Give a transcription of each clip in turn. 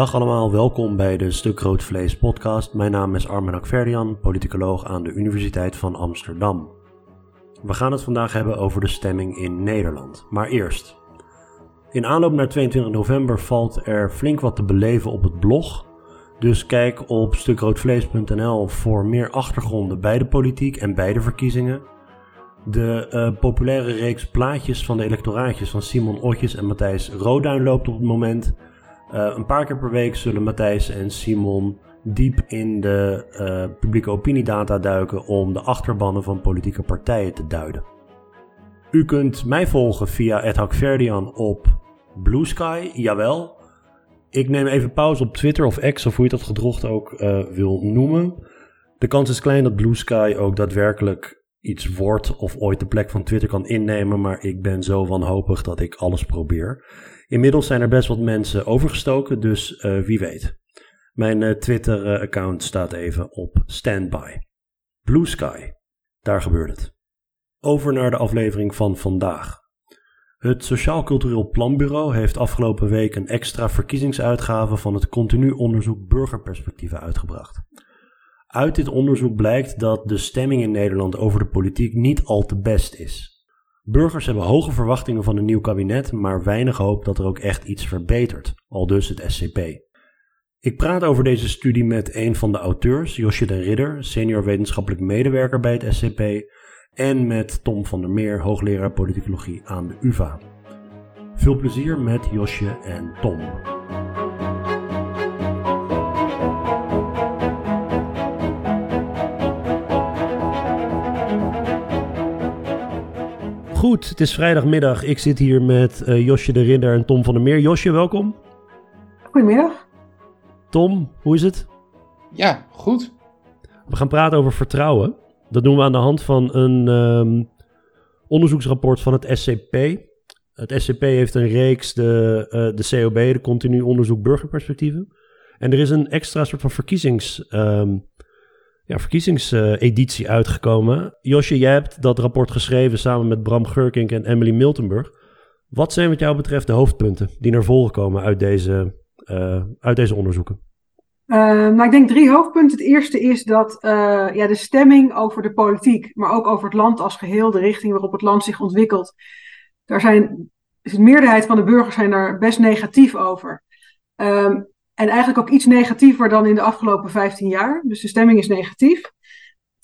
Dag allemaal, welkom bij de Stuk Rood Vlees podcast. Mijn naam is Armen Akverdian, politicoloog aan de Universiteit van Amsterdam. We gaan het vandaag hebben over de stemming in Nederland. Maar eerst. In aanloop naar 22 november valt er flink wat te beleven op het blog. Dus kijk op stukroodvlees.nl voor meer achtergronden bij de politiek en bij de verkiezingen. De uh, populaire reeks plaatjes van de electoraatjes van Simon Otjes en Matthijs Roduin loopt op het moment. Uh, een paar keer per week zullen Matthijs en Simon diep in de uh, publieke opiniedata duiken om de achterbannen van politieke partijen te duiden. U kunt mij volgen via @hakverdian op Blue Sky, jawel. Ik neem even pauze op Twitter of X, of hoe je dat gedrocht ook uh, wil noemen. De kans is klein dat Blue Sky ook daadwerkelijk iets wordt of ooit de plek van Twitter kan innemen, maar ik ben zo wanhopig dat ik alles probeer. Inmiddels zijn er best wat mensen overgestoken, dus uh, wie weet. Mijn uh, Twitter-account staat even op standby. Blue Sky, daar gebeurt het. Over naar de aflevering van vandaag. Het Sociaal Cultureel Planbureau heeft afgelopen week een extra verkiezingsuitgave van het continu onderzoek burgerperspectieven uitgebracht. Uit dit onderzoek blijkt dat de stemming in Nederland over de politiek niet al te best is. Burgers hebben hoge verwachtingen van een nieuw kabinet, maar weinig hoop dat er ook echt iets verbetert, al dus het SCP. Ik praat over deze studie met een van de auteurs, Josje de Ridder, senior wetenschappelijk medewerker bij het SCP, en met Tom van der Meer, hoogleraar politicologie aan de UvA. Veel plezier met Josje en Tom. Goed, het is vrijdagmiddag. Ik zit hier met uh, Josje de Ridder en Tom van der Meer. Josje, welkom. Goedemiddag. Tom, hoe is het? Ja, goed. We gaan praten over vertrouwen. Dat doen we aan de hand van een um, onderzoeksrapport van het SCP. Het SCP heeft een reeks, de, uh, de COB, de Continu Onderzoek Burgerperspectieven. En er is een extra soort van verkiezings, um, ja, verkiezingseditie uitgekomen. Josje, jij hebt dat rapport geschreven samen met Bram Geurkink en Emily Miltenburg. Wat zijn wat jou betreft de hoofdpunten die naar voren komen uit deze, uh, uit deze onderzoeken? Uh, nou, ik denk drie hoofdpunten. Het eerste is dat uh, ja, de stemming over de politiek, maar ook over het land als geheel, de richting waarop het land zich ontwikkelt, daar zijn, de meerderheid van de burgers zijn daar best negatief over. Um, en eigenlijk ook iets negatiever dan in de afgelopen 15 jaar. Dus de stemming is negatief.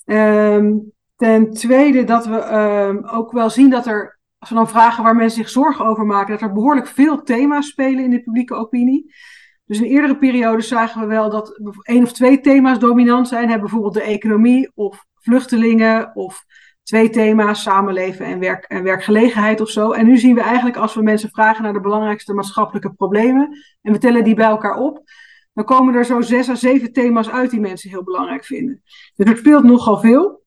Um, ten tweede dat we um, ook wel zien dat er, als we dan vragen waar mensen zich zorgen over maken, dat er behoorlijk veel thema's spelen in de publieke opinie. Dus in eerdere periodes zagen we wel dat één of twee thema's dominant zijn. Hebben bijvoorbeeld de economie of vluchtelingen of twee thema's, samenleven en, werk, en werkgelegenheid of zo. En nu zien we eigenlijk als we mensen vragen naar de belangrijkste maatschappelijke problemen en we tellen die bij elkaar op, dan komen er zo zes à zeven thema's uit die mensen heel belangrijk vinden. Dus er speelt nogal veel.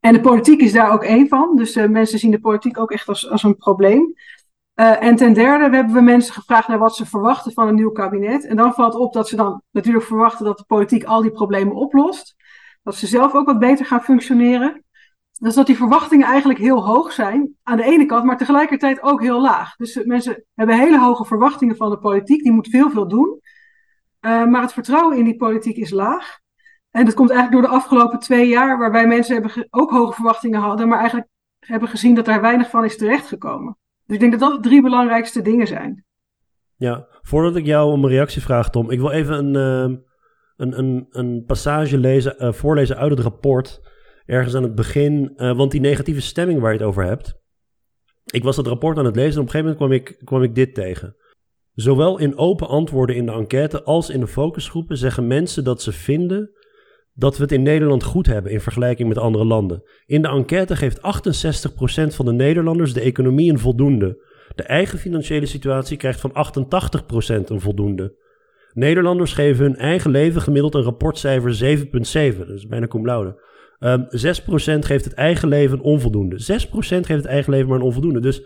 En de politiek is daar ook één van. Dus uh, mensen zien de politiek ook echt als, als een probleem. Uh, en ten derde hebben we mensen gevraagd naar wat ze verwachten van een nieuw kabinet. En dan valt op dat ze dan natuurlijk verwachten dat de politiek al die problemen oplost. Dat ze zelf ook wat beter gaan functioneren. Dus dat die verwachtingen eigenlijk heel hoog zijn aan de ene kant, maar tegelijkertijd ook heel laag. Dus mensen hebben hele hoge verwachtingen van de politiek, die moet veel, veel doen. Uh, maar het vertrouwen in die politiek is laag. En dat komt eigenlijk door de afgelopen twee jaar, waarbij mensen hebben ook hoge verwachtingen hadden, maar eigenlijk hebben gezien dat daar weinig van is terechtgekomen. Dus ik denk dat dat de drie belangrijkste dingen zijn. Ja, voordat ik jou om een reactie vraag, Tom, ik wil even een, uh, een, een, een passage lezen, uh, voorlezen uit het rapport. Ergens aan het begin, uh, want die negatieve stemming waar je het over hebt. Ik was dat rapport aan het lezen en op een gegeven moment kwam ik, ik dit tegen. Zowel in open antwoorden in de enquête als in de focusgroepen zeggen mensen dat ze vinden dat we het in Nederland goed hebben in vergelijking met andere landen. In de enquête geeft 68% van de Nederlanders de economie een voldoende. De eigen financiële situatie krijgt van 88% een voldoende. Nederlanders geven hun eigen leven gemiddeld een rapportcijfer 7,7, dat is bijna cum laude. Um, 6% geeft het eigen leven een onvoldoende. 6% geeft het eigen leven maar een onvoldoende. Dus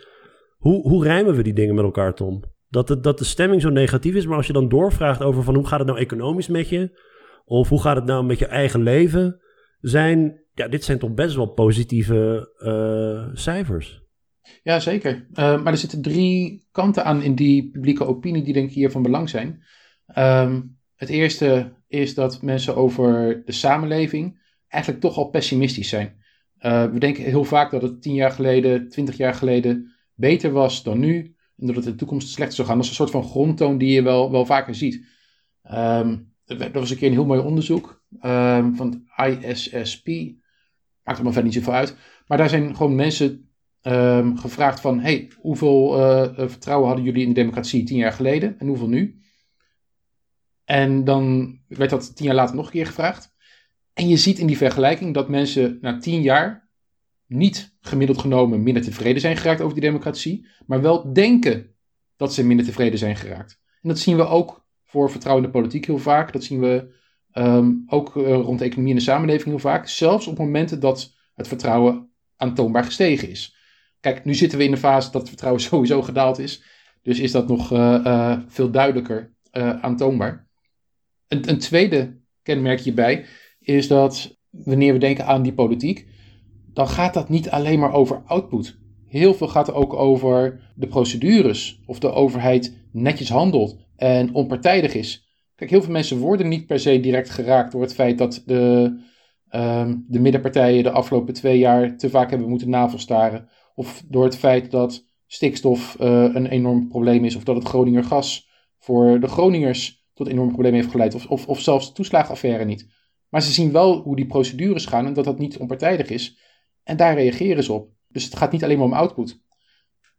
hoe, hoe rijmen we die dingen met elkaar, Tom? Dat, het, dat de stemming zo negatief is, maar als je dan doorvraagt over van hoe gaat het nou economisch met je, of hoe gaat het nou met je eigen leven, zijn, ja, dit zijn toch best wel positieve uh, cijfers. Ja, zeker. Uh, maar er zitten drie kanten aan in die publieke opinie die denk ik hier van belang zijn. Ehm, het eerste is dat mensen over de samenleving eigenlijk toch al pessimistisch zijn. Uh, we denken heel vaak dat het tien jaar geleden, twintig jaar geleden beter was dan nu. En dat het in de toekomst slechter zou gaan. Dat is een soort van grondtoon die je wel, wel vaker ziet. Um, er was een keer een heel mooi onderzoek um, van het ISSP. Maakt er maar verder niet zoveel uit. Maar daar zijn gewoon mensen um, gevraagd van... Hey, hoeveel uh, vertrouwen hadden jullie in de democratie tien jaar geleden? En hoeveel nu? En dan werd dat tien jaar later nog een keer gevraagd. En je ziet in die vergelijking dat mensen na tien jaar niet gemiddeld genomen minder tevreden zijn geraakt over die democratie, maar wel denken dat ze minder tevreden zijn geraakt. En dat zien we ook voor vertrouwen in de politiek heel vaak. Dat zien we um, ook uh, rond de economie en de samenleving heel vaak. Zelfs op momenten dat het vertrouwen aantoonbaar gestegen is. Kijk, nu zitten we in de fase dat het vertrouwen sowieso gedaald is. Dus is dat nog uh, uh, veel duidelijker aantoonbaar. Een, een tweede kenmerk hierbij is dat wanneer we denken aan die politiek, dan gaat dat niet alleen maar over output. Heel veel gaat er ook over de procedures, of de overheid netjes handelt en onpartijdig is. Kijk, heel veel mensen worden niet per se direct geraakt door het feit dat de, um, de middenpartijen de afgelopen twee jaar te vaak hebben moeten navelstaren. Of door het feit dat stikstof uh, een enorm probleem is, of dat het Groninger gas voor de Groningers tot enorm probleem heeft geleid, of, of, of zelfs de toeslagenaffaire niet. Maar ze zien wel hoe die procedures gaan en dat dat niet onpartijdig is. En daar reageren ze op. Dus het gaat niet alleen maar om output.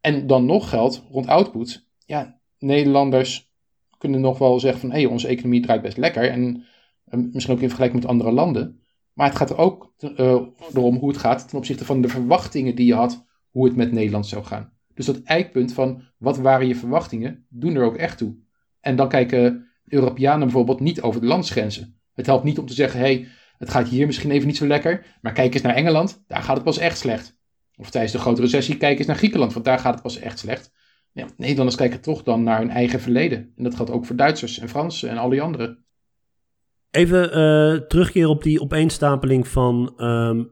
En dan nog geldt rond output. Ja, Nederlanders kunnen nog wel zeggen van hé, hey, onze economie draait best lekker. En uh, misschien ook in vergelijking met andere landen. Maar het gaat er ook uh, erom hoe het gaat ten opzichte van de verwachtingen die je had hoe het met Nederland zou gaan. Dus dat eikpunt van wat waren je verwachtingen, doen er ook echt toe. En dan kijken Europeanen bijvoorbeeld niet over de landsgrenzen. Het helpt niet om te zeggen, hey, het gaat hier misschien even niet zo lekker, maar kijk eens naar Engeland, daar gaat het pas echt slecht. Of tijdens de grote recessie, kijk eens naar Griekenland, want daar gaat het pas echt slecht. Ja, Nederlanders kijken toch dan naar hun eigen verleden. En dat geldt ook voor Duitsers en Fransen en al die anderen. Even uh, terugkeren op die opeenstapeling van um,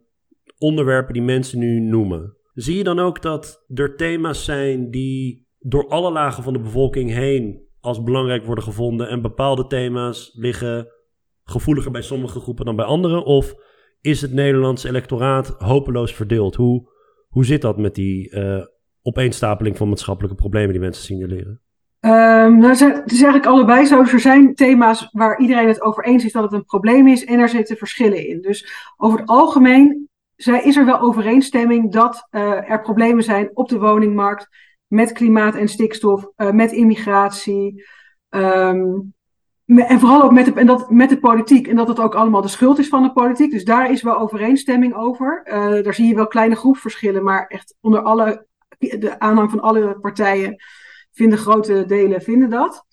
onderwerpen die mensen nu noemen. Zie je dan ook dat er thema's zijn die door alle lagen van de bevolking heen als belangrijk worden gevonden en bepaalde thema's liggen gevoeliger bij sommige groepen dan bij anderen? Of is het Nederlandse electoraat hopeloos verdeeld? Hoe, hoe zit dat met die uh, opeenstapeling van maatschappelijke problemen die mensen signaleren? Um, nou, het is eigenlijk allebei zo. Er zijn thema's waar iedereen het over eens is dat het een probleem is en er zitten verschillen in. Dus over het algemeen is er wel overeenstemming dat uh, er problemen zijn op de woningmarkt met klimaat en stikstof, uh, met immigratie. Um, en vooral ook met de, en dat, met de politiek. En dat het ook allemaal de schuld is van de politiek. Dus daar is wel overeenstemming over. Uh, daar zie je wel kleine groepsverschillen. Maar echt onder alle, de aanhang van alle partijen vinden grote delen vinden dat.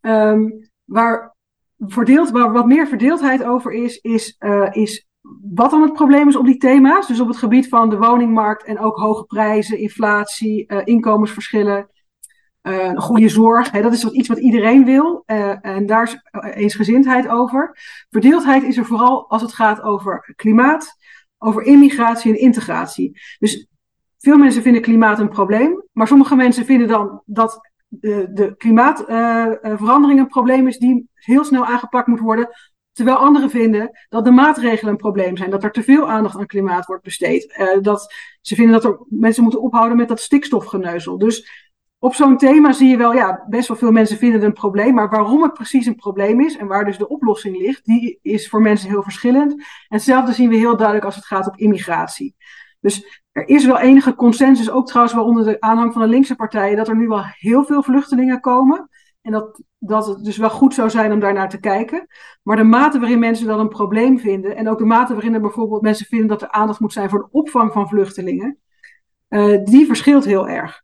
Um, waar, verdeeld, waar wat meer verdeeldheid over is, is, uh, is wat dan het probleem is op die thema's. Dus op het gebied van de woningmarkt en ook hoge prijzen, inflatie, uh, inkomensverschillen. Goede zorg, hè, dat is wat, iets wat iedereen wil. Uh, en daar is eensgezindheid over. Verdeeldheid is er vooral als het gaat over klimaat, over immigratie en integratie. Dus veel mensen vinden klimaat een probleem, maar sommige mensen vinden dan dat de, de klimaatverandering een probleem is die heel snel aangepakt moet worden. Terwijl anderen vinden dat de maatregelen een probleem zijn, dat er te veel aandacht aan klimaat wordt besteed. Dat ze vinden dat er mensen moeten ophouden met dat stikstofgeneuzel. Dus op zo'n thema zie je wel, ja, best wel veel mensen vinden het een probleem, maar waarom het precies een probleem is en waar dus de oplossing ligt, die is voor mensen heel verschillend. En hetzelfde zien we heel duidelijk als het gaat op immigratie. Dus er is wel enige consensus, ook trouwens wel onder de aanhang van de linkse partijen, dat er nu wel heel veel vluchtelingen komen. En dat, dat het dus wel goed zou zijn om daar naar te kijken. Maar de mate waarin mensen dat een probleem vinden, en ook de mate waarin er bijvoorbeeld mensen vinden dat er aandacht moet zijn voor de opvang van vluchtelingen, uh, die verschilt heel erg.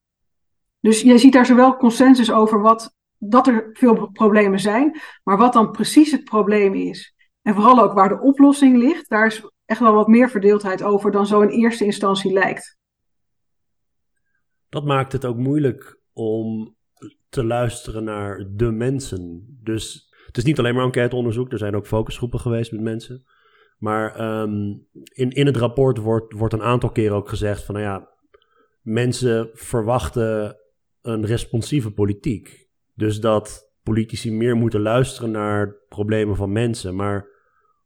Dus je ziet daar zowel consensus over wat, dat er veel problemen zijn, maar wat dan precies het probleem is. En vooral ook waar de oplossing ligt, daar is echt wel wat meer verdeeldheid over dan zo in eerste instantie lijkt. Dat maakt het ook moeilijk om te luisteren naar de mensen. Dus het is niet alleen maar enquêteonderzoek, er zijn ook focusgroepen geweest met mensen. Maar um, in, in het rapport wordt, wordt een aantal keren ook gezegd van, nou ja, mensen verwachten een responsieve politiek. Dus dat politici meer moeten luisteren naar problemen van mensen. Maar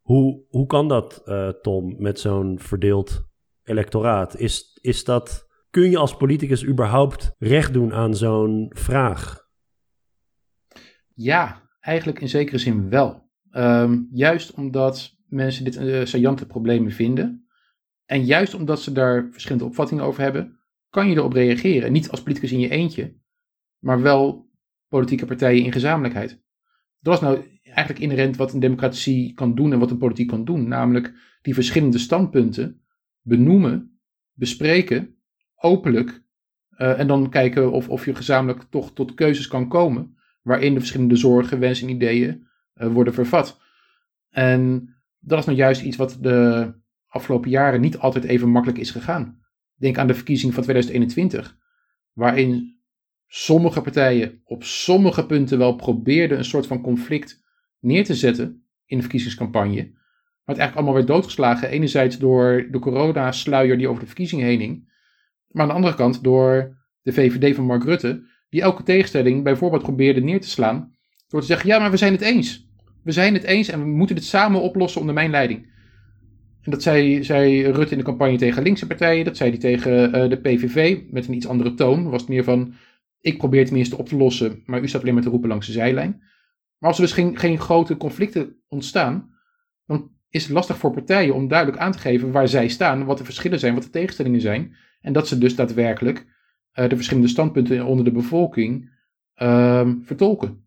hoe, hoe kan dat, uh, Tom, met zo'n verdeeld electoraat? Is, is dat, kun je als politicus überhaupt recht doen aan zo'n vraag? Ja, eigenlijk in zekere zin wel. Um, juist omdat mensen dit uh, saillante problemen vinden. En juist omdat ze daar verschillende opvattingen over hebben, kan je erop reageren. Niet als politicus in je eentje, maar wel politieke partijen in gezamenlijkheid. Dat is nou eigenlijk inherent wat een democratie kan doen en wat een politiek kan doen. Namelijk die verschillende standpunten benoemen, bespreken, openlijk. Uh, en dan kijken of, of je gezamenlijk toch tot keuzes kan komen. Waarin de verschillende zorgen, wensen en ideeën uh, worden vervat. En dat is nou juist iets wat de afgelopen jaren niet altijd even makkelijk is gegaan. Denk aan de verkiezing van 2021, waarin sommige partijen op sommige punten wel probeerden een soort van conflict neer te zetten in de verkiezingscampagne. Maar het eigenlijk allemaal werd doodgeslagen. Enerzijds door de corona-sluier die over de verkiezingen heen hing. Maar aan de andere kant door de VVD van Mark Rutte, die elke tegenstelling bijvoorbeeld probeerde neer te slaan. Door te zeggen: ja, maar we zijn het eens. We zijn het eens en we moeten dit samen oplossen onder mijn leiding. Dat zei, zei Rutte in de campagne tegen linkse partijen. Dat zei hij tegen uh, de PVV met een iets andere toon. Was het meer van: ik probeer het tenminste op te lossen, maar u staat alleen maar te roepen langs de zijlijn. Maar als er dus geen, geen grote conflicten ontstaan, dan is het lastig voor partijen om duidelijk aan te geven waar zij staan, wat de verschillen zijn, wat de tegenstellingen zijn. En dat ze dus daadwerkelijk uh, de verschillende standpunten onder de bevolking uh, vertolken.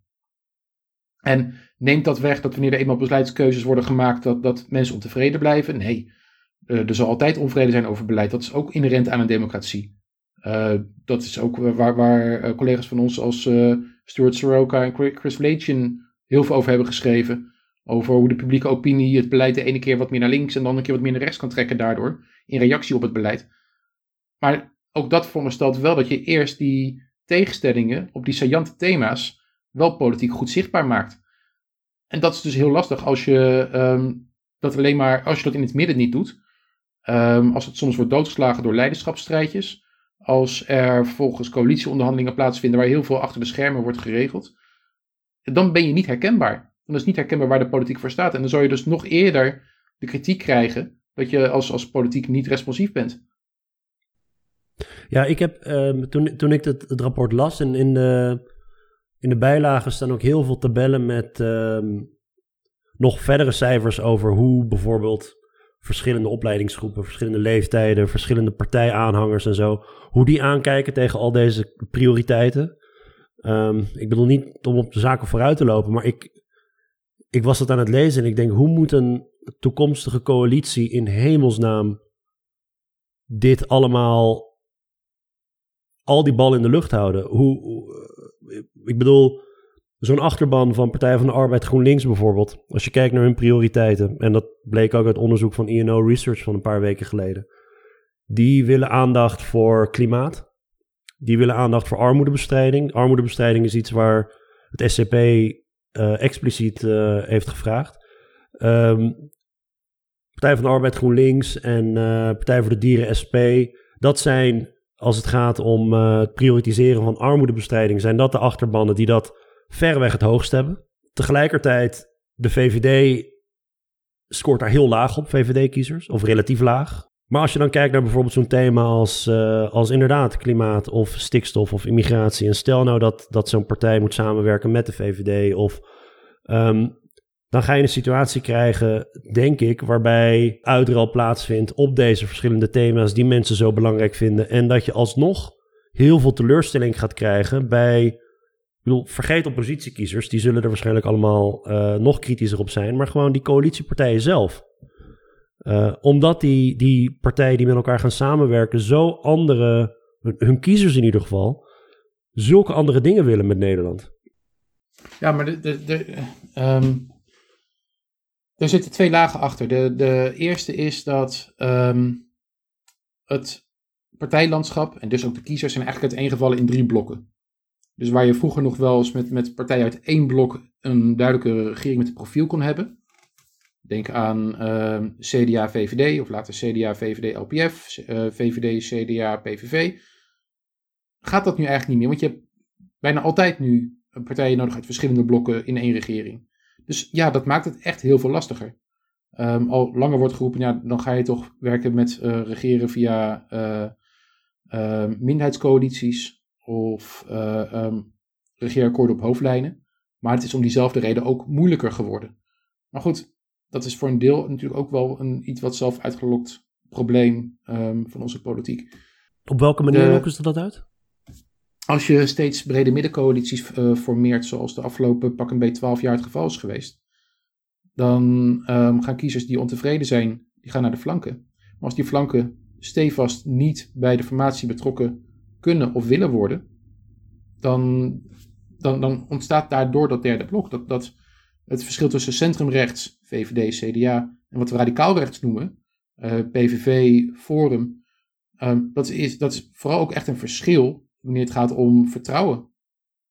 En neemt dat weg dat wanneer er eenmaal beleidskeuzes worden gemaakt, dat, dat mensen ontevreden blijven? Nee, uh, er zal altijd onvrede zijn over beleid. Dat is ook inherent aan een democratie. Uh, dat is ook waar, waar collega's van ons als Stuart Soroka en Chris Vlachin heel veel over hebben geschreven. Over hoe de publieke opinie het beleid de ene keer wat meer naar links en dan een keer wat meer naar rechts kan trekken daardoor. In reactie op het beleid. Maar ook dat veronderstelt wel dat je eerst die tegenstellingen op die saillante thema's wel politiek goed zichtbaar maakt. En dat is dus heel lastig als je um, dat alleen maar, als je dat in het midden niet doet. Um, als het soms wordt doodgeslagen door leiderschapsstrijdjes. Als er volgens coalitieonderhandelingen plaatsvinden waar heel veel achter de schermen wordt geregeld. Dan ben je niet herkenbaar. Dan is niet herkenbaar waar de politiek voor staat. En dan zou je dus nog eerder de kritiek krijgen dat je als, als politiek niet responsief bent. Ja, ik heb um, toen, toen ik het, het rapport las en in de, in de bijlagen staan ook heel veel tabellen met um, nog verdere cijfers over hoe bijvoorbeeld verschillende opleidingsgroepen, verschillende leeftijden, verschillende partijaanhangers en zo, hoe die aankijken tegen al deze prioriteiten. Um, ik bedoel niet om op de zaken vooruit te lopen, maar ik, ik was dat aan het lezen en ik denk, hoe moet een toekomstige coalitie in hemelsnaam dit allemaal, al die bal in de lucht houden? Hoe, ik bedoel, zo'n achterban van Partij van de Arbeid GroenLinks bijvoorbeeld, als je kijkt naar hun prioriteiten, en dat bleek ook uit onderzoek van INO Research van een paar weken geleden, die willen aandacht voor klimaat, die willen aandacht voor armoedebestrijding. Armoedebestrijding is iets waar het SCP eh, expliciet uh, heeft gevraagd. Um, Partij van de Arbeid GroenLinks en uh, Partij voor de Dieren SP, dat zijn, als het gaat om het prioritiseren van armoedebestrijding, zijn dat de achterbannen die dat verreweg het hoogst hebben. Tegelijkertijd, de VVD scoort daar heel laag op, VVD-kiezers, of relatief laag. Maar als je dan kijkt naar bijvoorbeeld zo'n thema als, uh, als inderdaad klimaat of stikstof of immigratie. En stel nou dat, dat zo'n partij moet samenwerken met de VVD. Of, um, dan ga je een situatie krijgen, denk ik, waarbij uitruil plaatsvindt op deze verschillende thema's die mensen zo belangrijk vinden. En dat je alsnog heel veel teleurstelling gaat krijgen bij. Ik bedoel, vergeet oppositiekiezers, die zullen er waarschijnlijk allemaal uh, nog kritischer op zijn. Maar gewoon die coalitiepartijen zelf. Uh, omdat die, die partijen die met elkaar gaan samenwerken zo andere, hun, kiezers in ieder geval, zulke andere dingen willen met Nederland. Ja, maar de, de, de, um, er zitten twee lagen achter. De, de eerste is dat um, het partijlandschap en dus ook de kiezers zijn eigenlijk uiteengevallen in drie blokken. Dus waar je vroeger nog wel eens met, met partijen uit één blok een duidelijke regering met een profiel kon hebben, Denk aan ehm, CDA, VVD, of later CDA, VVD, LPF, uh, VVD, CDA, PVV. Gaat dat nu eigenlijk niet meer? Want je hebt bijna altijd nu partijen nodig uit verschillende blokken in één regering. Dus ja, dat maakt het echt heel veel lastiger. Um, al langer wordt geroepen, ja, dan ga je toch werken met uh, regeren via uh, uh, minderheidscoalities of um, regeerakkoorden op hoofdlijnen. Maar het is om diezelfde reden ook moeilijker geworden. Maar goed, dat is voor een deel natuurlijk ook wel een iets wat zelf uitgelokt probleem um, van onze politiek. Op welke manier lokken ze dat uit? Als je steeds brede middencoalities uh, formeert, zoals de afgelopen pak een beetje 12 jaar het geval is geweest, dan um, gaan kiezers die ontevreden zijn, die gaan naar de flanken. Maar als die flanken stevast niet bij de formatie betrokken kunnen of willen worden, dan, dan, dan ontstaat daardoor dat derde blok. Dat, dat het verschil tussen centrumrechts, VVD, CDA, en wat we radicaal rechts noemen, eh, PVV, Forum, um, dat, is, dat is vooral ook echt een verschil wanneer het gaat om vertrouwen.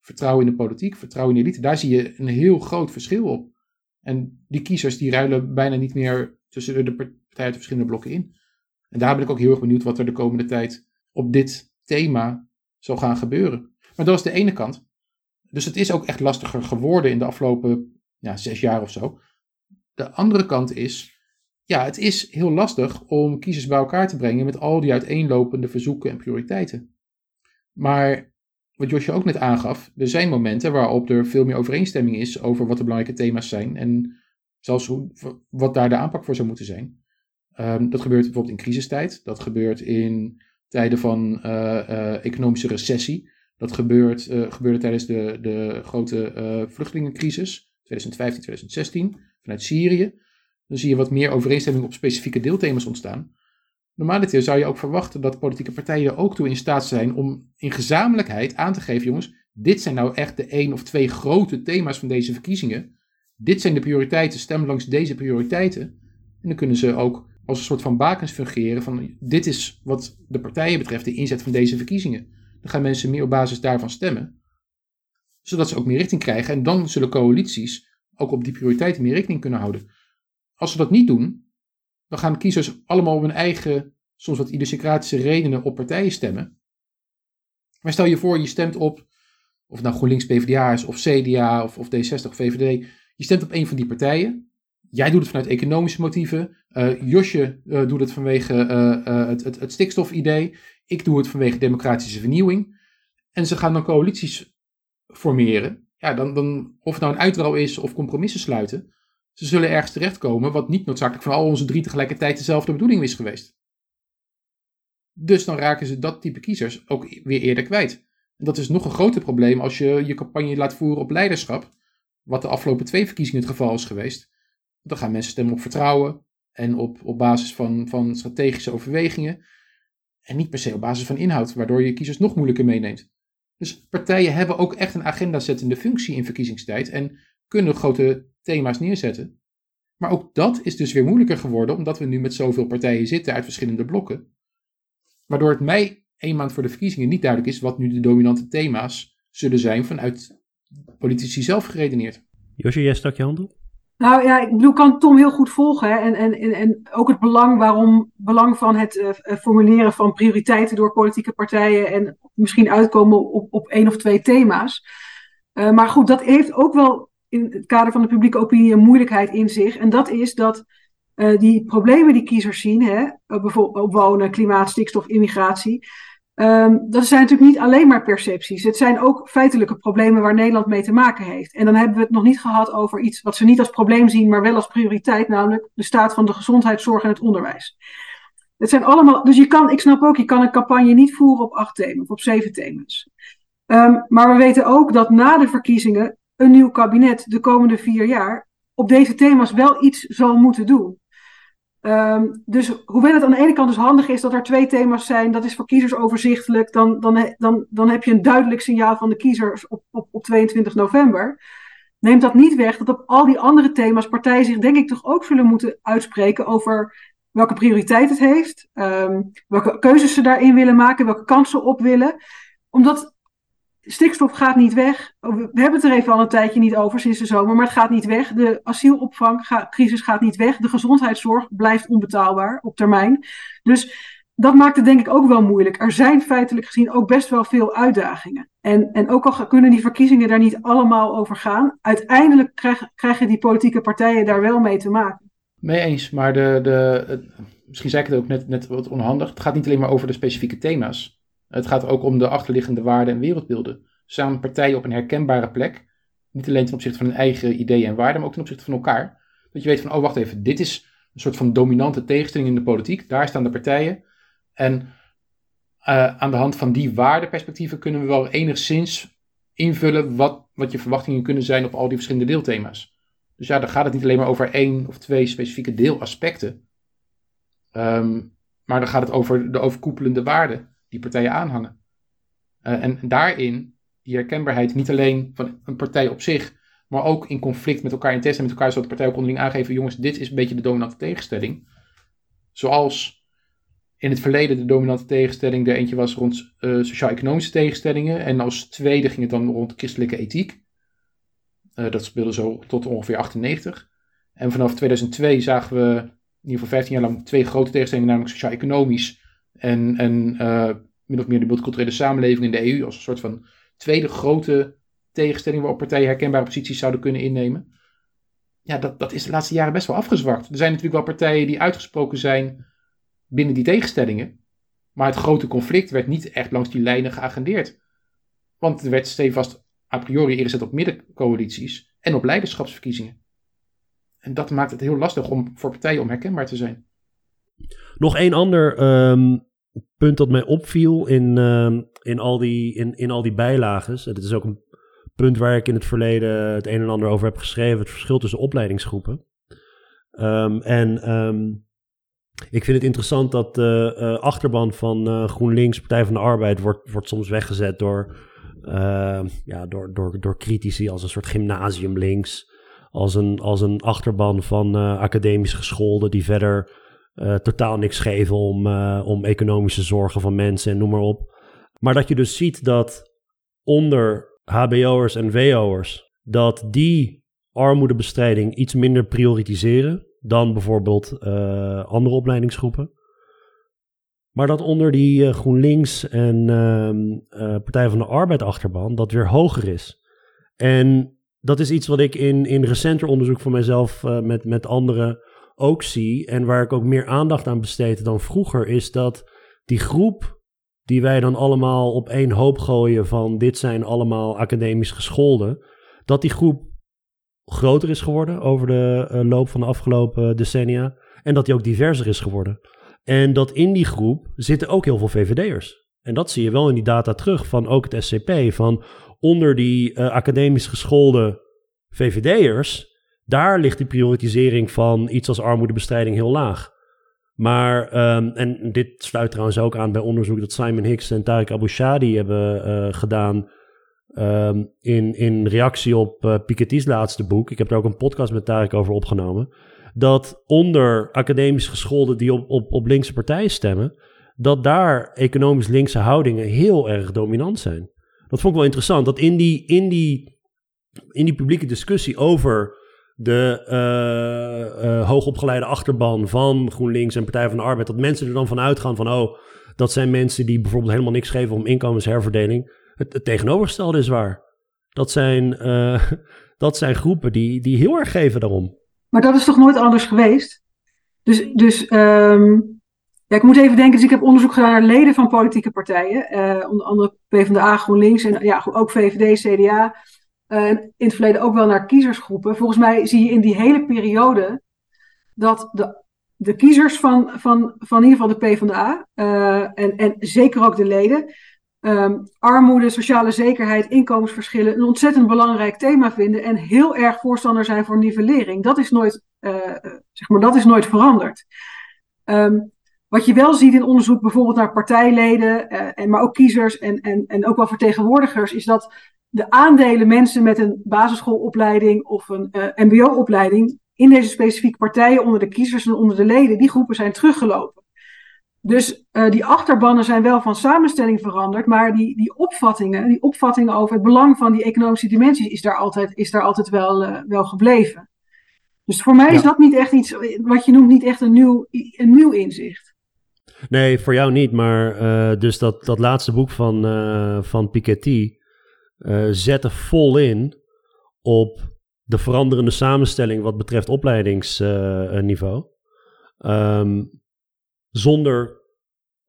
Vertrouwen in de politiek, vertrouwen in de elite. Daar zie je een heel groot verschil op. En die kiezers die ruilen bijna niet meer tussen de partijen uit de verschillende blokken in. En daar ben ik ook heel erg benieuwd wat er de komende tijd op dit thema zal gaan gebeuren. Maar dat is de ene kant. Dus het is ook echt lastiger geworden in de afgelopen ja, zes jaar of zo. De andere kant is, ja, het is heel lastig om kiezers bij elkaar te brengen met al die uiteenlopende verzoeken en prioriteiten. Maar wat Josje ook net aangaf, er zijn momenten waarop er veel meer overeenstemming is over wat de belangrijke thema's zijn en zelfs hoe, wat daar de aanpak voor zou moeten zijn. Um, dat gebeurt bijvoorbeeld in crisistijd, dat gebeurt in tijden van uh, uh, economische recessie, dat gebeurt, uh, gebeurde tijdens de, de grote vluchtelingencrisis 2015, 2016 vanuit Syrië. Dan zie je wat meer overeenstemming op specifieke deelthema's ontstaan. Normaliter zou je ook verwachten dat politieke partijen er ook toe in staat zijn om in gezamenlijkheid aan te geven, jongens, dit zijn nou echt de één of twee grote thema's van deze verkiezingen. Dit zijn de prioriteiten, stem langs deze prioriteiten. En dan kunnen ze ook als een soort van bakens fungeren van dit is wat de partijen betreft de inzet van deze verkiezingen. Dan gaan mensen meer op basis daarvan stemmen, zodat ze ook meer richting krijgen. En dan zullen coalities ook op die prioriteiten meer rekening kunnen houden. Als ze dat niet doen, dan gaan kiezers allemaal op hun eigen, soms wat idiosyncratische redenen op partijen stemmen. Maar stel je voor, je stemt op, of nou GroenLinks PvdA is, of CDA, of, of D60 of VVD. Je stemt op een van die partijen. Jij doet het vanuit economische motieven. Uh, Josje uh, doet het vanwege uh, het, het, het stikstofidee. Ik doe het vanwege democratische vernieuwing. En ze gaan dan coalities formeren. Ja, dan, dan, of het nou een uitrouw is of compromissen sluiten. Ze zullen ergens terechtkomen wat niet noodzakelijk van al onze drie tegelijkertijd dezelfde bedoeling is geweest. Dus dan raken ze dat type kiezers ook weer eerder kwijt. En dat is nog een groter probleem als je je campagne laat voeren op leiderschap, wat de afgelopen twee verkiezingen het geval is geweest. Dan gaan mensen stemmen op vertrouwen en op, op basis van, van strategische overwegingen. En niet per se op basis van inhoud, waardoor je kiezers nog moeilijker meeneemt. Dus partijen hebben ook echt een agenda-zettende functie in verkiezingstijd en kunnen grote thema's neerzetten. Maar ook dat is dus weer moeilijker geworden, omdat we nu met zoveel partijen zitten uit verschillende blokken. Waardoor het mij één maand voor de verkiezingen niet duidelijk is wat nu de dominante thema's zullen zijn vanuit politici zelf geredeneerd. Josje, jij stak je hand op? Nou ja, ik bedoel, kan Tom heel goed volgen. Hè? En, en, en ook het belang, waarom, belang van het uh, formuleren van prioriteiten door politieke partijen en misschien uitkomen op, op één of twee thema's. Uh, maar goed, dat heeft ook wel in het kader van de publieke opinie een moeilijkheid in zich. En dat is dat uh, die problemen die kiezers zien, hè, bijvoorbeeld wonen, klimaat, stikstof, immigratie. Um, dat zijn natuurlijk niet alleen maar percepties. Het zijn ook feitelijke problemen waar Nederland mee te maken heeft. En dan hebben we het nog niet gehad over iets wat ze niet als probleem zien, maar wel als prioriteit, namelijk de staat van de gezondheidszorg en het onderwijs. Het zijn allemaal, dus je kan, ik snap ook, je kan een campagne niet voeren op acht thema's of op zeven thema's. Um, maar we weten ook dat na de verkiezingen een nieuw kabinet de komende vier jaar op deze thema's wel iets zal moeten doen. Um, dus hoewel het aan de ene kant dus handig is dat er twee thema's zijn, dat is voor kiezers overzichtelijk, dan, dan, dan, dan heb je een duidelijk signaal van de kiezers op, op, op 22 november. Neemt dat niet weg dat op al die andere thema's partijen zich denk ik toch ook zullen moeten uitspreken over welke prioriteit het heeft, um, welke keuzes ze daarin willen maken, welke kansen op willen. Omdat stikstof gaat niet weg. We hebben het er even al een tijdje niet over sinds de zomer, maar het gaat niet weg. De asielopvangcrisis gaat niet weg. De gezondheidszorg blijft onbetaalbaar op termijn. Dus dat maakt het denk ik ook wel moeilijk. Er zijn feitelijk gezien ook best wel veel uitdagingen. En, en ook al kunnen die verkiezingen daar niet allemaal over gaan, uiteindelijk krijgen, krijgen die politieke partijen daar wel mee te maken. Mee eens, maar de, de, misschien zei ik het ook net, net wat onhandig. Het gaat niet alleen maar over de specifieke thema's. Het gaat ook om de achterliggende waarden en wereldbeelden. Samen partijen op een herkenbare plek. Niet alleen ten opzichte van hun eigen ideeën en waarden, maar ook ten opzichte van elkaar. Dat je weet van, oh wacht even, dit is een soort van dominante tegenstelling in de politiek. Daar staan de partijen. En uh, aan de hand van die waardeperspectieven kunnen we wel enigszins invullen wat, wat je verwachtingen kunnen zijn op al die verschillende deelthema's. Dus ja, dan gaat het niet alleen maar over één of twee specifieke deelaspecten. Um, maar dan gaat het over de overkoepelende waarden die partijen aanhangen. Uh, en daarin, die herkenbaarheid niet alleen van een partij op zich, maar ook in conflict met elkaar, in testen met elkaar, zodat de partijen ook onderling aangeven, jongens, dit is een beetje de dominante tegenstelling. Zoals in het verleden de dominante tegenstelling er eentje was rond uh, sociaal-economische tegenstellingen. En als tweede ging het dan rond christelijke ethiek. Uh, dat speelde zo tot ongeveer 98. En vanaf 2002 zagen we in ieder geval 15 jaar lang twee grote tegenstellingen, namelijk sociaal-economisch en, en uh, min of meer de multiculturele samenleving in de EU als een soort van tweede grote tegenstelling waarop partijen herkenbare posities zouden kunnen innemen. Ja, dat, dat is de laatste jaren best wel afgezwakt. Er zijn natuurlijk wel partijen die uitgesproken zijn binnen die tegenstellingen. Maar het grote conflict werd niet echt langs die lijnen geagendeerd. Want er werd stevast a priori ingezet op middencoalities en op leiderschapsverkiezingen. En dat maakt het heel lastig om, voor partijen om herkenbaar te zijn. Nog één ander um, punt dat mij opviel in, um, in, al die, in, in al die bijlages. Het is ook een punt waar ik in het verleden het een en ander over heb geschreven. Het verschil tussen opleidingsgroepen. Um, en ik vind het interessant dat de uh, achterban van uh, GroenLinks, Partij van de Arbeid, wordt, wordt soms weggezet door, ja, door, door, door critici als een soort gymnasium links. Als een, als een achterban van academisch gescholden die verder totaal niks geven om, om economische zorgen van mensen en noem maar op. Maar dat je dus ziet dat onder HBO'ers en WO'ers, dat die armoedebestrijding iets minder prioritiseren dan bijvoorbeeld uh, andere opleidingsgroepen. Maar dat onder die GroenLinks en uh, Partij van de Arbeid achterban dat weer hoger is. En dat is iets wat ik in, in recenter onderzoek van mezelf met, met anderen ook zie. En waar ik ook meer aandacht aan besteed dan vroeger, is dat die groep die wij dan allemaal op één hoop gooien van dit zijn allemaal academisch gescholden, dat die groep groter is geworden over de uh, loop van de afgelopen decennia. En dat die ook diverser is geworden. En dat in die groep zitten ook heel veel VVD'ers. En dat zie je wel in die data terug van ook het SCP. Van onder die uh, academisch geschoolde VVD'ers, daar ligt die prioritisering van iets als armoedebestrijding heel laag. Maar, um, en dit sluit trouwens ook aan bij onderzoek dat Simon Hicks en Tariq Abu Shadi hebben uh, gedaan Um, in, in reactie op uh, Piketty's laatste boek, ik heb er ook een podcast met Tarek over opgenomen, dat onder academisch gescholden die op, op, op linkse partijen stemmen, dat daar economisch linkse houdingen heel erg dominant zijn. Dat vond ik wel interessant, dat in die, in die, in die publieke discussie over de uh, uh, hoogopgeleide achterban van GroenLinks en Partij van de Arbeid, dat mensen er dan van uitgaan van, oh, dat zijn mensen die bijvoorbeeld helemaal niks geven om inkomensherverdeling. Het, tegenovergestelde is waar. Dat zijn, uh, dat zijn groepen die, die heel erg geven daarom. Maar dat is toch nooit anders geweest? Dus, dus um, ja, ik moet even denken, dus ik heb onderzoek gedaan naar leden van politieke partijen. Onder andere PvdA, GroenLinks en ja, ook VVD, CDA. Uh, in het verleden ook wel naar kiezersgroepen. Volgens mij zie je in die hele periode dat de, de kiezers van, van, van in ieder geval de PvdA uh, en, en zeker ook de leden um, armoede, sociale zekerheid, inkomensverschillen een ontzettend belangrijk thema vinden en heel erg voorstander zijn voor nivellering. Dat is nooit, uh, zeg maar, dat is nooit veranderd. Um, wat je wel ziet in onderzoek bijvoorbeeld naar partijleden, en, maar ook kiezers en, en, en ook wel vertegenwoordigers, is dat de aandelen mensen met een basisschoolopleiding of een uh, mbo-opleiding in deze specifieke partijen onder de kiezers en onder de leden, die groepen zijn teruggelopen. Dus uh, die achterbannen zijn wel van samenstelling veranderd, maar die, die opvattingen, die opvattingen over het belang van die economische dimensie is daar altijd, is daar altijd wel, uh, wel gebleven. Dus voor mij ja. is dat niet echt iets, wat je noemt, niet echt een nieuw, een nieuw inzicht. Nee, voor jou niet. Maar dus dat, dat laatste boek van, van Piketty uh, zette vol in op de veranderende samenstelling wat betreft opleidingsniveau. Um, zonder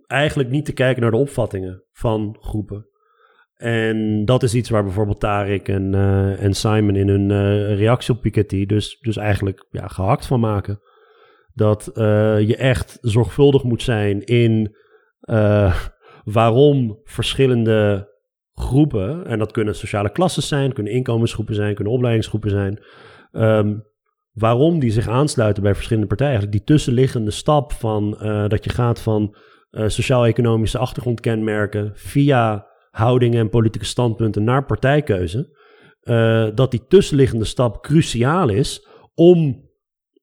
eigenlijk niet te kijken naar de opvattingen van groepen. En dat is iets waar bijvoorbeeld Tarik en, uh, en Simon in hun uh, reactie op Piketty dus, dus eigenlijk ja, gehakt van maken. Dat je echt zorgvuldig moet zijn in waarom verschillende groepen, en dat kunnen sociale klassen zijn, kunnen inkomensgroepen zijn, kunnen opleidingsgroepen zijn, um, waarom die zich aansluiten bij verschillende partijen. Eigenlijk die tussenliggende stap van dat je gaat van sociaal-economische achtergrondkenmerken via houdingen en politieke standpunten naar partijkeuze, uh, dat die tussenliggende stap cruciaal is om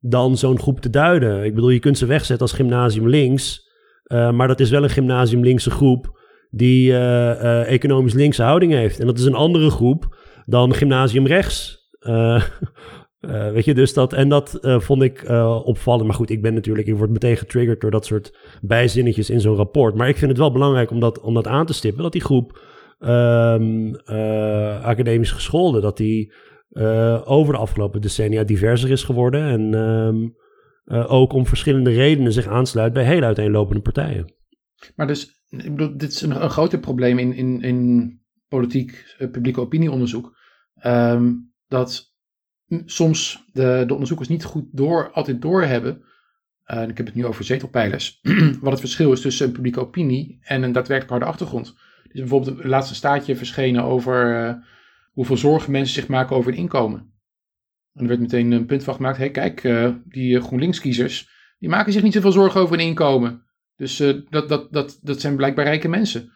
dan zo'n groep te duiden. Ik bedoel, je kunt ze wegzetten als gymnasium links, maar dat is wel een gymnasium linkse groep die uh, economisch linkse houding heeft. En dat is een andere groep dan gymnasium rechts. Uh, weet je, dus dat, en dat vond ik opvallend. Maar goed, ik ben natuurlijk, ik word meteen getriggerd door dat soort bijzinnetjes in zo'n rapport. Maar ik vind het wel belangrijk om dat, om dat aan te stippen. Dat die groep um, academisch gescholden, dat die over de afgelopen decennia diverser is geworden. En um, ook om verschillende redenen zich aansluit bij heel uiteenlopende partijen. Maar dus, ik bedoel, dit is een, een groter probleem in, in, in politiek, publieke opinieonderzoek. Um, dat soms de, de onderzoekers niet goed door, altijd doorhebben. Uh, ik heb het nu over zetelpijlers. wat het verschil is tussen een publieke opinie en een daadwerkelijk harde achtergrond. Er is bijvoorbeeld een laatste staatje verschenen over uh, hoeveel zorgen mensen zich maken over hun inkomen. En er werd meteen een punt van gemaakt. Hé, hey, kijk, uh, die GroenLinks-kiezers, die maken zich niet zoveel zorgen over hun inkomen. Dus dat, dat, dat, dat zijn blijkbaar rijke mensen.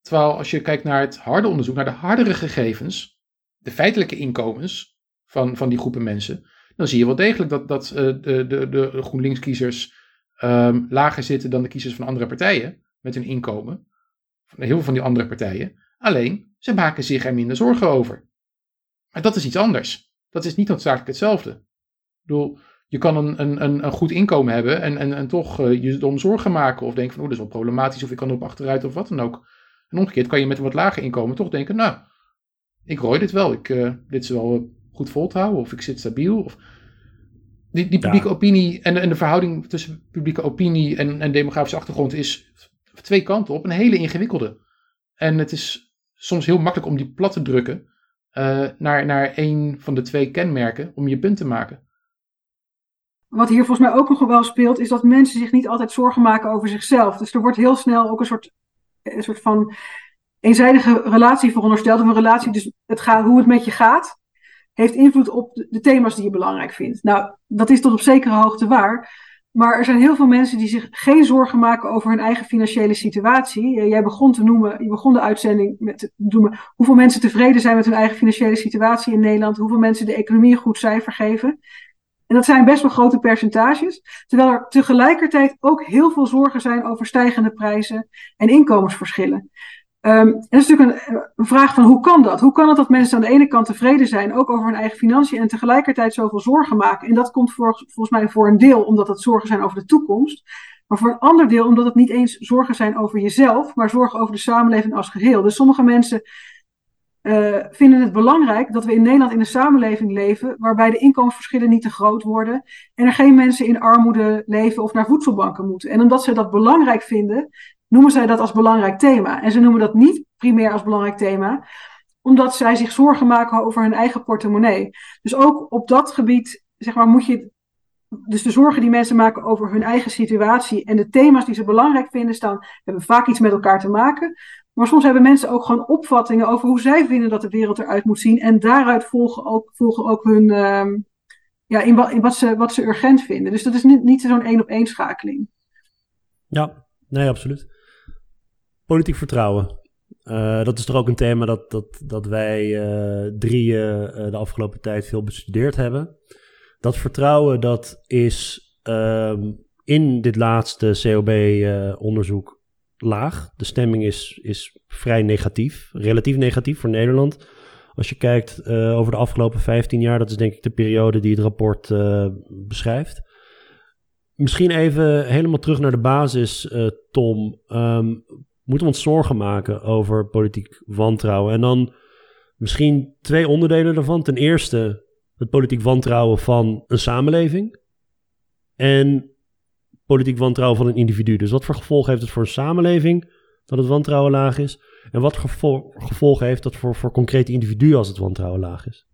Terwijl als je kijkt naar het harde onderzoek, naar de hardere gegevens, de feitelijke inkomens, van, van die groepen mensen, dan zie je wel degelijk dat, dat uh, de, de, de GroenLinks-kiezers um, lager zitten dan de kiezers van andere partijen met hun inkomen. Heel veel van die andere partijen. Alleen, ze maken zich er minder zorgen over. Maar dat is iets anders. Dat is niet noodzakelijk hetzelfde. Ik bedoel, je kan een, een, een goed inkomen hebben en, en, en toch uh, je om zorgen maken. Of denken van, oh, dat is wel problematisch of ik kan erop achteruit of wat dan ook. En omgekeerd kan je met een wat lager inkomen toch denken, nou, ik rooi dit wel. Ik, uh, dit is wel goed vol te houden of ik zit stabiel. Of... Die, die publieke opinie en, en de verhouding tussen publieke opinie en, en demografische achtergrond is twee kanten op een hele ingewikkelde. En het is soms heel makkelijk om die plat te drukken uh, naar, naar een van de twee kenmerken om je punt te maken. Wat hier volgens mij ook nog wel speelt, is dat mensen zich niet altijd zorgen maken over zichzelf. Dus er wordt heel snel ook een soort, een soort van eenzijdige relatie verondersteld. Of een relatie, dus het gaat, hoe het met je gaat heeft invloed op de thema's die je belangrijk vindt. Nou, dat is tot op zekere hoogte waar. Maar er zijn heel veel mensen die zich geen zorgen maken over hun eigen financiële situatie. Eh, jij begon te noemen, je begon de uitzending met te noemen hoeveel mensen tevreden zijn met hun eigen financiële situatie in Nederland, hoeveel mensen de economie een goed cijfer geven. En dat zijn best wel grote percentages, terwijl er tegelijkertijd ook heel veel zorgen zijn over stijgende prijzen en inkomensverschillen. Um, en dat is natuurlijk een, vraag van hoe kan dat? Hoe kan het dat mensen aan de ene kant tevreden zijn, ook over hun eigen financiën, en tegelijkertijd zoveel zorgen maken? En dat komt volgens mij voor een deel omdat het zorgen zijn over de toekomst, maar voor een ander deel omdat het niet eens zorgen zijn over jezelf, maar zorgen over de samenleving als geheel. Dus sommige mensen uh, vinden het belangrijk dat we in Nederland in een samenleving leven waarbij de inkomensverschillen niet te groot worden en er geen mensen in armoede leven of naar voedselbanken moeten. En omdat ze dat belangrijk vinden, noemen zij dat als belangrijk thema. En ze noemen dat niet primair als belangrijk thema, omdat zij zich zorgen maken over hun eigen portemonnee. Dus ook op dat gebied, zeg maar, moet je. Dus de zorgen die mensen maken over hun eigen situatie en de thema's die ze belangrijk vinden, staan, hebben vaak iets met elkaar te maken. Maar soms hebben mensen ook gewoon opvattingen over hoe zij vinden dat de wereld eruit moet zien. En daaruit volgen ook, volgen ook hun. Uh, ja, in, wat, in wat, ze, wat ze urgent vinden. Dus dat is niet, niet zo'n één op één schakeling. Ja, nee, absoluut. Politiek vertrouwen. Uh, dat is toch ook een thema dat, dat, dat wij uh, drieën uh, de afgelopen tijd veel bestudeerd hebben. Dat vertrouwen dat is ehm, in dit laatste COB-onderzoek laag. De stemming is, is vrij negatief, relatief negatief voor Nederland. Als je kijkt over de afgelopen 15 jaar, dat is denk ik de periode die het rapport beschrijft. misschien even helemaal terug naar de basis, uh, Tom. Um, moeten we ons zorgen maken over politiek wantrouwen? En dan misschien twee onderdelen daarvan. Ten eerste het politiek wantrouwen van een samenleving. En politiek wantrouwen van een individu. Dus wat voor gevolgen heeft het voor een samenleving dat het wantrouwen laag is? En wat gevolgen heeft dat voor, voor concrete individuen als het wantrouwen laag is?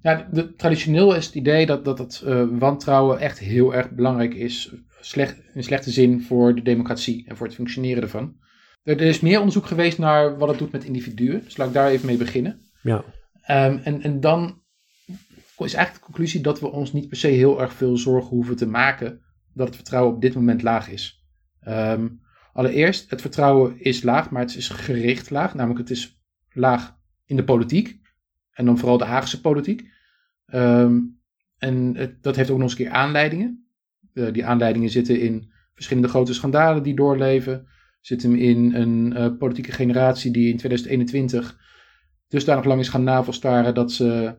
Ja, de, traditioneel is het idee dat, dat het uh, wantrouwen echt heel erg belangrijk is. Slecht, in slechte zin voor de democratie en voor het functioneren ervan. Er, is meer onderzoek geweest naar wat het doet met individuen. Dus laat ik daar even mee beginnen. Ja. Um, en, en dan is eigenlijk de conclusie dat we ons niet per se heel erg veel zorgen hoeven te maken dat het vertrouwen op dit moment laag is. Um, allereerst, het vertrouwen is laag, maar het is gericht laag. Namelijk, het is laag in de politiek. En dan vooral de Haagse politiek. Um, en dat heeft ook nog eens een keer aanleidingen. Uh, die aanleidingen zitten in verschillende grote schandalen die doorleven. Zitten in een uh, politieke generatie die in 2021 dusdanig lang is gaan navelstaren dat ze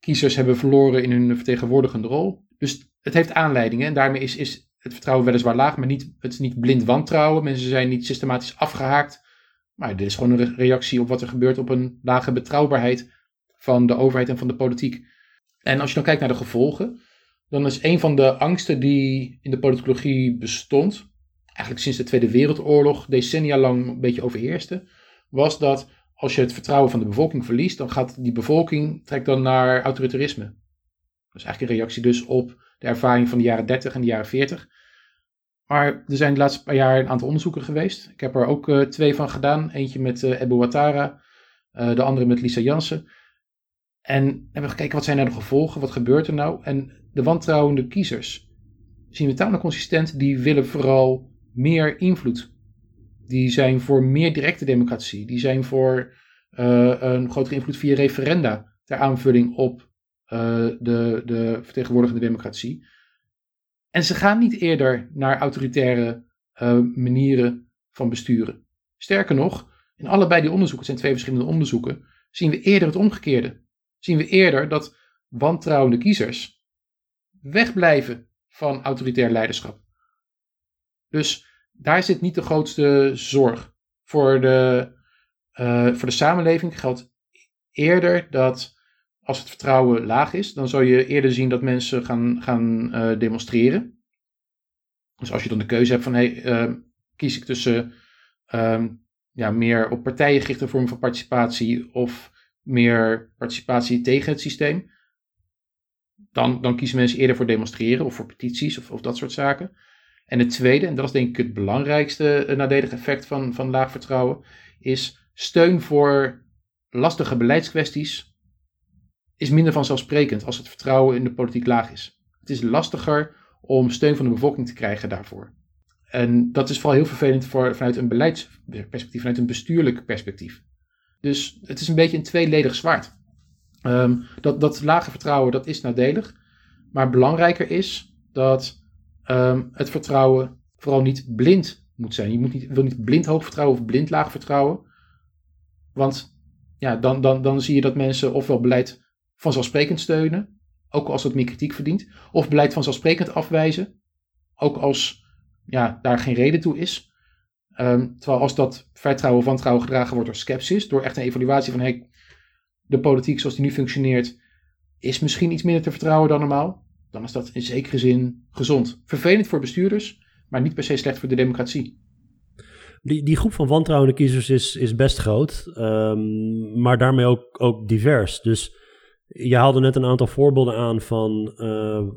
kiezers hebben verloren in hun vertegenwoordigende rol. Dus het heeft aanleidingen en daarmee is, is het vertrouwen weliswaar laag, maar niet, het is niet blind wantrouwen. Mensen zijn niet systematisch afgehaakt. Maar dit is gewoon een reactie op wat er gebeurt op een lage betrouwbaarheid van de overheid en van de politiek. En als je dan kijkt naar de gevolgen, dan is een van de angsten die in de politicologie bestond, eigenlijk sinds de Tweede Wereldoorlog decennia lang een beetje overheerste, was dat als je het vertrouwen van de bevolking verliest, dan gaat die bevolking trekt dan naar autoritarisme. Dat is eigenlijk een reactie dus op de ervaring van de jaren 30 en de jaren 40. Maar er zijn de laatste paar jaar een aantal onderzoeken geweest. Ik heb er ook uh, twee van gedaan. Eentje met uh, Ebbe Ouattara, uh, de andere met Lisa Jansen. En hebben we gekeken wat zijn nou de gevolgen, wat gebeurt er nou? En de wantrouwende kiezers zien we tamelijk consistent, die willen vooral meer invloed. Die zijn voor meer directe democratie. Die zijn voor een grotere invloed via referenda ter aanvulling op de, de vertegenwoordigende democratie. En ze gaan niet eerder naar autoritaire uh, manieren van besturen. Sterker nog, in allebei die onderzoeken, het zijn twee verschillende onderzoeken, zien we eerder het omgekeerde zien we eerder dat wantrouwende kiezers wegblijven van autoritair leiderschap. Dus daar zit niet de grootste zorg. Voor de, uh, voor de samenleving geldt eerder dat als het vertrouwen laag is, dan zou je eerder zien dat mensen gaan, gaan uh, demonstreren. Dus als je dan de keuze hebt van hey, uh, kies ik tussen ja, meer op partijen gerichte vorm van participatie of meer participatie tegen het systeem. Dan, dan kiezen mensen eerder voor demonstreren of voor petities of, of dat soort zaken. En het tweede, en dat is denk ik het belangrijkste eh, nadelige effect van, van laag vertrouwen, is steun voor lastige beleidskwesties is minder vanzelfsprekend als het vertrouwen in de politiek laag is. Het is lastiger om steun van de bevolking te krijgen daarvoor. En dat is vooral heel vervelend voor, vanuit een beleidsperspectief, vanuit een bestuurlijk perspectief. Dus het is een beetje een tweeledig zwaard. Um, dat, dat lage vertrouwen, dat is nadelig. Maar belangrijker is dat um, het vertrouwen vooral niet blind moet zijn. Je moet niet, wil niet blind hoog vertrouwen of blind laag vertrouwen. Want ja, dan, dan, dan zie je dat mensen ofwel beleid vanzelfsprekend steunen, ook als het meer kritiek verdient, of beleid vanzelfsprekend afwijzen, ook als ja, daar geen reden toe is. Um, terwijl als dat vertrouwen, wantrouwen gedragen wordt door sceptisch, door echt een evaluatie van hey, de politiek zoals die nu functioneert, is misschien iets minder te vertrouwen dan normaal, dan is dat in zekere zin gezond. Vervelend voor bestuurders, maar niet per se slecht voor de democratie. Die, die groep van wantrouwende kiezers is, is best groot, um, maar daarmee ook, ook divers. Dus je haalde net een aantal voorbeelden aan van uh,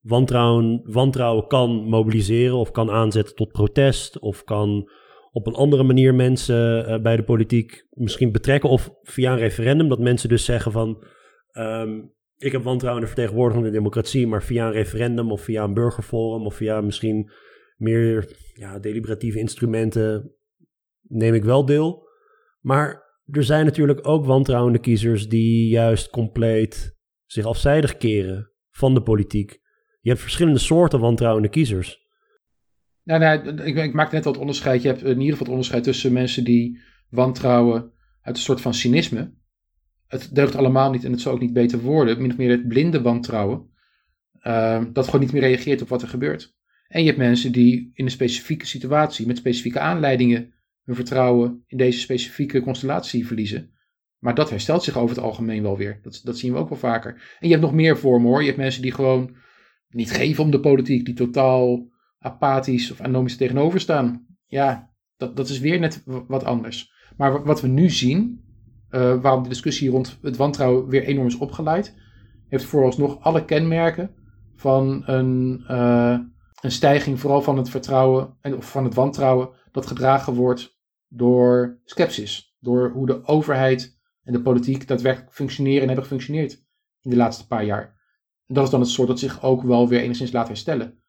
wantrouwen, wantrouwen kan mobiliseren of kan aanzetten tot protest of kan op een andere manier mensen uh, bij de politiek misschien betrekken of via een referendum dat mensen dus zeggen van um, ik heb wantrouwen in de vertegenwoordigende democratie, maar via een referendum of via een burgerforum of via misschien meer ja, deliberatieve instrumenten neem ik wel deel. Maar er zijn natuurlijk ook wantrouwende kiezers die juist compleet zich afzijdig keren van de politiek je hebt verschillende soorten wantrouwende kiezers. Nou, nou ik, ik maak net wat onderscheid. Je hebt in ieder geval het onderscheid tussen mensen die wantrouwen uit een soort van cynisme. Het deugt allemaal niet en het zou ook niet beter worden. Min of meer het blinde wantrouwen. ehm, dat gewoon niet meer reageert op wat er gebeurt. En je hebt mensen die in een specifieke situatie, met specifieke aanleidingen, hun vertrouwen in deze specifieke constellatie verliezen. Maar dat herstelt zich over het algemeen wel weer. Dat, dat zien we ook wel vaker. En je hebt nog meer vormen hoor. Je hebt mensen die gewoon niet geven om de politiek, die totaal apathisch of anomisch tegenover staan. Ja, dat, dat is weer net wat anders. Maar wat we nu zien, uh, waarom de discussie rond het wantrouwen weer enorm is opgeleid, heeft vooralsnog alle kenmerken van een, uh, een stijging vooral van het vertrouwen en, of van het wantrouwen dat gedragen wordt door sceptisch. Door hoe de overheid en de politiek daadwerkelijk functioneren en hebben gefunctioneerd in de laatste paar jaar. En dat is dan het soort dat zich ook wel weer enigszins laat herstellen.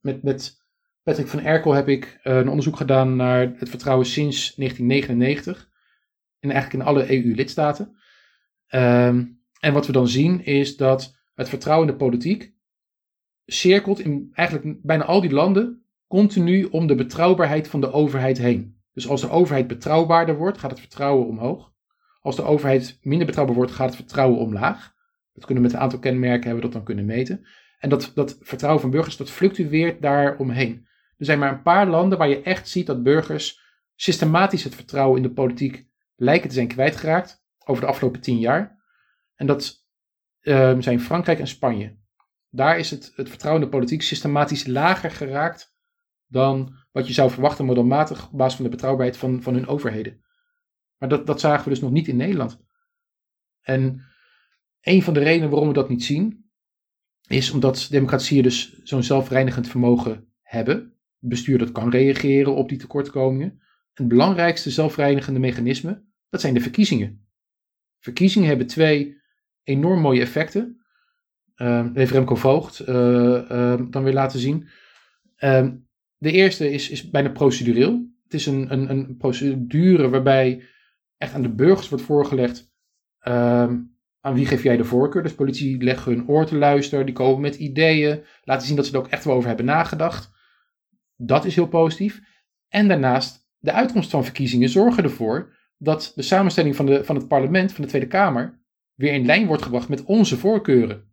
Met, met Patrick van Erkel heb ik uh, een onderzoek gedaan naar het vertrouwen sinds 1999. En eigenlijk in alle EU-lidstaten. Um, en wat we dan zien is dat het vertrouwen in de politiek cirkelt in eigenlijk bijna al die landen continu om de betrouwbaarheid van de overheid heen. Dus als de overheid betrouwbaarder wordt, gaat het vertrouwen omhoog. Als de overheid minder betrouwbaar wordt, gaat het vertrouwen omlaag. Dat kunnen we met een aantal kenmerken hebben dat dan kunnen meten. En dat, dat vertrouwen van burgers, dat fluctueert daar omheen. Er zijn maar een paar landen waar je echt ziet dat burgers systematisch het vertrouwen in de politiek lijken te zijn kwijtgeraakt over de afgelopen tien jaar. En dat uh, zijn Frankrijk en Spanje. Daar is het, het vertrouwen in de politiek systematisch lager geraakt dan wat je zou verwachten modelmatig op basis van de betrouwbaarheid van, van hun overheden. Maar dat, dat zagen we dus nog niet in Nederland. En een van de redenen waarom we dat niet zien, is omdat democratieën dus zo'n zelfreinigend vermogen hebben. Bestuur dat kan reageren op die tekortkomingen. Het belangrijkste zelfreinigende mechanisme, dat zijn de verkiezingen. Verkiezingen hebben twee enorm mooie effecten. Uh, heeft Remco Voogd uh, uh, dan weer laten zien. Ehm, de eerste is, is bijna procedureel. Het is een, een, een procedure waarbij echt aan de burgers wordt voorgelegd ehm, aan wie geef jij de voorkeur. Dus politie leggen hun oor te luisteren, die komen met ideeën, laten zien dat ze er ook echt wel over hebben nagedacht. Dat is heel positief. En daarnaast, de uitkomst van verkiezingen zorgen ervoor dat de samenstelling van, de, van het parlement, van de Tweede Kamer, weer in lijn wordt gebracht met onze voorkeuren.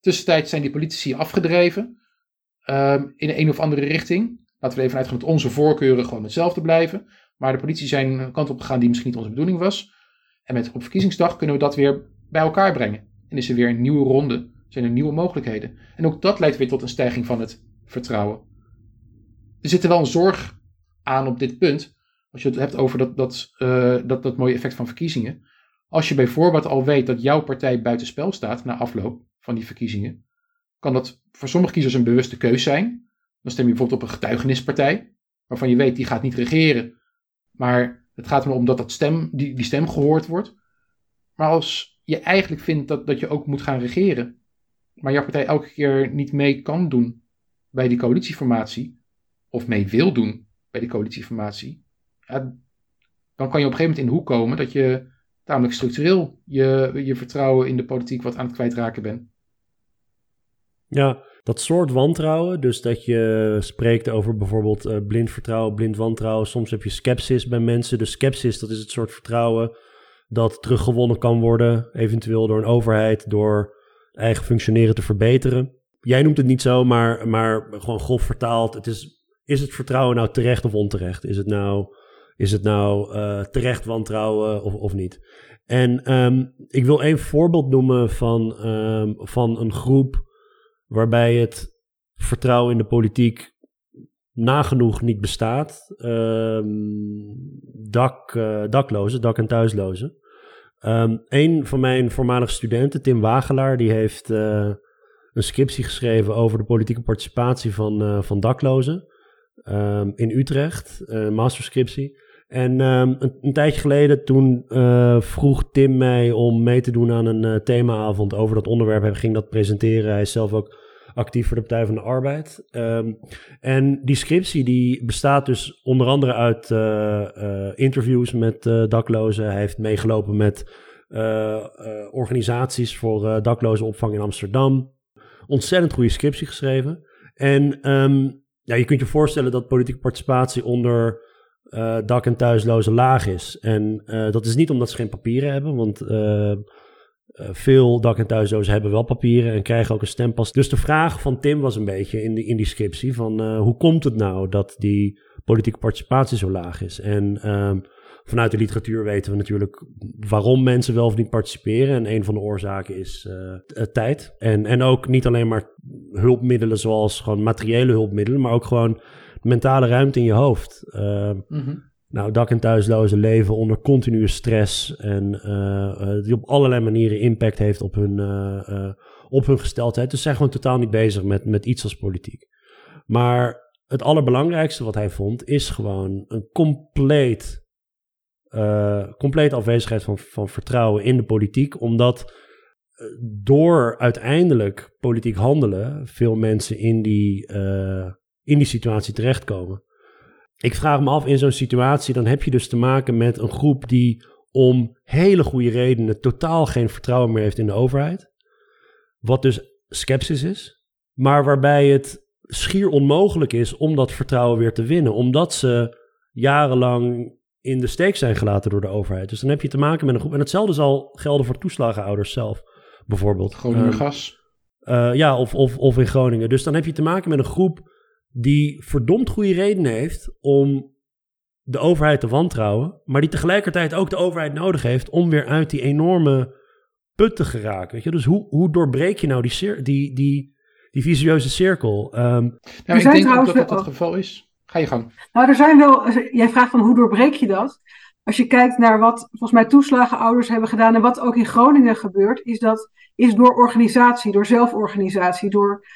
Tussentijds zijn die politici afgedreven um, in een of andere richting. Laten we even uitgaan dat onze voorkeuren gewoon hetzelfde blijven. Maar de politie zijn een kant op gegaan die misschien niet onze bedoeling was. En met op verkiezingsdag kunnen we dat weer bij elkaar brengen. En is er weer een nieuwe ronde, zijn er nieuwe mogelijkheden. En ook dat leidt weer tot een stijging van het vertrouwen. Er zit er wel een zorg aan op dit punt. Als je het hebt over dat, dat, uh, dat, dat mooie effect van verkiezingen. Als je bijvoorbeeld al weet dat jouw partij buitenspel staat na afloop van die verkiezingen, kan dat voor sommige kiezers een bewuste keus zijn. Dan stem je bijvoorbeeld op een getuigenispartij, waarvan je weet die gaat niet regeren, maar het gaat erom dat dat stem, die, die stem gehoord wordt. Maar als je eigenlijk vindt dat, dat je ook moet gaan regeren, maar jouw partij elke keer niet mee kan doen bij die coalitieformatie, of mee wil doen bij die coalitieformatie, dan kan je op een gegeven moment in de hoek komen dat je tamelijk structureel je, je vertrouwen in de politiek wat aan het kwijtraken bent. Ja, dat soort wantrouwen, dus dat je spreekt over bijvoorbeeld uh, blind vertrouwen, blind wantrouwen. Soms heb je skepsis bij mensen. De skepsis, dat is het soort vertrouwen dat teruggewonnen kan worden, eventueel door een overheid, door eigen functioneren te verbeteren. Jij noemt het niet zo, maar, maar gewoon grof vertaald. Het is, is het vertrouwen nou terecht of onterecht? Is het nou, is het nou uh, terecht wantrouwen of, of niet? En um, ik wil een voorbeeld noemen van, um, van een groep waarbij het vertrouwen in de politiek nagenoeg niet bestaat. Um, dak, uh, daklozen, dak- en thuislozen. Um, een van mijn voormalige studenten, Tim Wagelaar, die heeft uh, een scriptie geschreven over de politieke participatie van, uh, van daklozen um, in Utrecht, een masterscriptie. En um, een, tijdje geleden toen uh, vroeg Tim mij om mee te doen aan een uh, themaavond over dat onderwerp. Hij ging dat presenteren. Hij is zelf ook actief voor de Partij van de Arbeid. Um, en die scriptie die bestaat dus onder andere uit uh, interviews met daklozen. Hij heeft meegelopen met organisaties voor daklozenopvang in Amsterdam. Ontzettend goede scriptie geschreven. En um, ja, je kunt je voorstellen dat politieke participatie onder uh, dak- en thuislozen laag is. En uh, dat is niet omdat ze geen papieren hebben, want uh, veel dak- en thuislozen hebben wel papieren en krijgen ook een stempas. Dus de vraag van Tim was een beetje in, de, in die scriptie van hoe komt het nou dat die politieke participatie zo laag is? En ehm, vanuit de literatuur weten we natuurlijk waarom mensen wel of niet participeren. En een van de oorzaken is tijd. En, en ook niet alleen maar hulpmiddelen zoals gewoon materiële hulpmiddelen, maar ook gewoon mentale ruimte in je hoofd. Uh, Nou, dak- en thuislozen leven onder continue stress en uh, die op allerlei manieren impact heeft op hun, op hun gesteldheid. Dus zijn gewoon totaal niet bezig met, met iets als politiek. Maar het allerbelangrijkste wat hij vond is gewoon een compleet uh, complete afwezigheid van, van vertrouwen in de politiek, omdat door uiteindelijk politiek handelen veel mensen in die, uh, in die situatie terechtkomen. Ik vraag me af, in zo'n situatie, dan heb je dus te maken met een groep die om hele goede redenen totaal geen vertrouwen meer heeft in de overheid. Wat dus sceptisch is, maar waarbij het schier onmogelijk is om dat vertrouwen weer te winnen, omdat ze jarenlang in de steek zijn gelaten door de overheid. Dus dan heb je te maken met een groep. En hetzelfde zal gelden voor toeslagenouders zelf, bijvoorbeeld. Groningen um, gas. Uh, ja, of, of, of in Groningen. Dus dan heb je te maken met een groep die verdomd goede redenen heeft om de overheid te wantrouwen, maar die tegelijkertijd ook de overheid nodig heeft om weer uit die enorme put te geraken. Weet je? Dus hoe, hoe doorbreek je nou die, die, die, die visueuze cirkel? Um, nou, ik denk ook dat dat het geval is. Ga je gang. Nou, er zijn wel. Jij vraagt van hoe doorbreek je dat? Als je kijkt naar wat volgens mij toeslagenouders hebben gedaan en wat ook in Groningen gebeurt, is dat is door organisatie, door zelforganisatie, door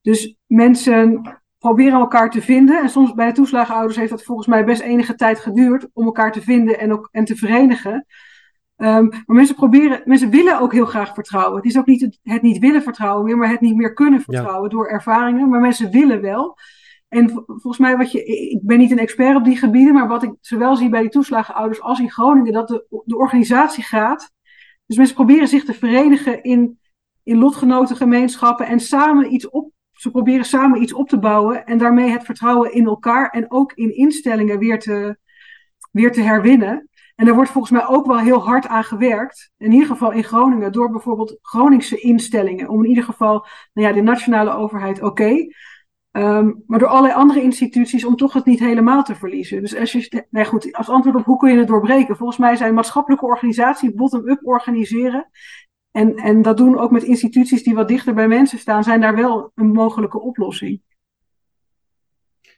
dus mensen proberen elkaar te vinden. En soms bij de toeslagenouders heeft dat volgens mij best enige tijd geduurd om elkaar te vinden en, ook, en te verenigen. Um, maar mensen proberen, mensen willen ook heel graag vertrouwen. Het is ook niet het, het niet willen vertrouwen meer, maar het niet meer kunnen vertrouwen door ervaringen. Maar mensen willen wel. En volgens mij, wat je, ik ben niet een expert op die gebieden, maar wat ik zowel zie bij die toeslagenouders als in Groningen, dat de, de organisatie gaat. Dus mensen proberen zich te verenigen in, in lotgenotengemeenschappen en samen iets op. Ze proberen samen iets op te bouwen en daarmee het vertrouwen in elkaar en ook in instellingen weer te, weer te herwinnen. En daar wordt volgens mij ook wel heel hard aan gewerkt. In ieder geval in Groningen, door bijvoorbeeld Groningse instellingen. Om in ieder geval, nou ja, de nationale overheid oké. Um, maar door allerlei andere instituties om toch het niet helemaal te verliezen. Dus als je, nee goed, als antwoord op hoe kun je het doorbreken? Volgens mij zijn maatschappelijke organisaties bottom-up organiseren. En, en dat doen ook met instituties die wat dichter bij mensen staan, zijn daar wel een mogelijke oplossing.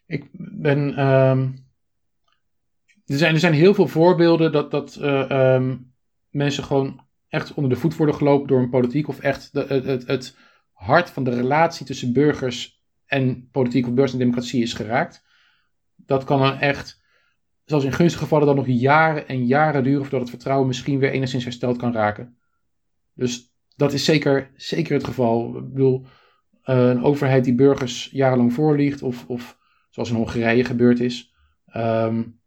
Ik ben. Um, er, zijn, er zijn heel veel voorbeelden dat, dat uh, um, mensen gewoon echt onder de voet worden gelopen door een politiek. Of echt de, het, het, het hart van de relatie tussen burgers en politiek of beurs en democratie is geraakt. Dat kan dan echt, zelfs in gunstige gevallen, dan nog jaren en jaren duren voordat het vertrouwen misschien weer enigszins hersteld kan raken. Dus dat is zeker, zeker het geval. Ik bedoel, uh, een overheid die burgers jarenlang voorliegt, of, of zoals in Hongarije gebeurd is, um,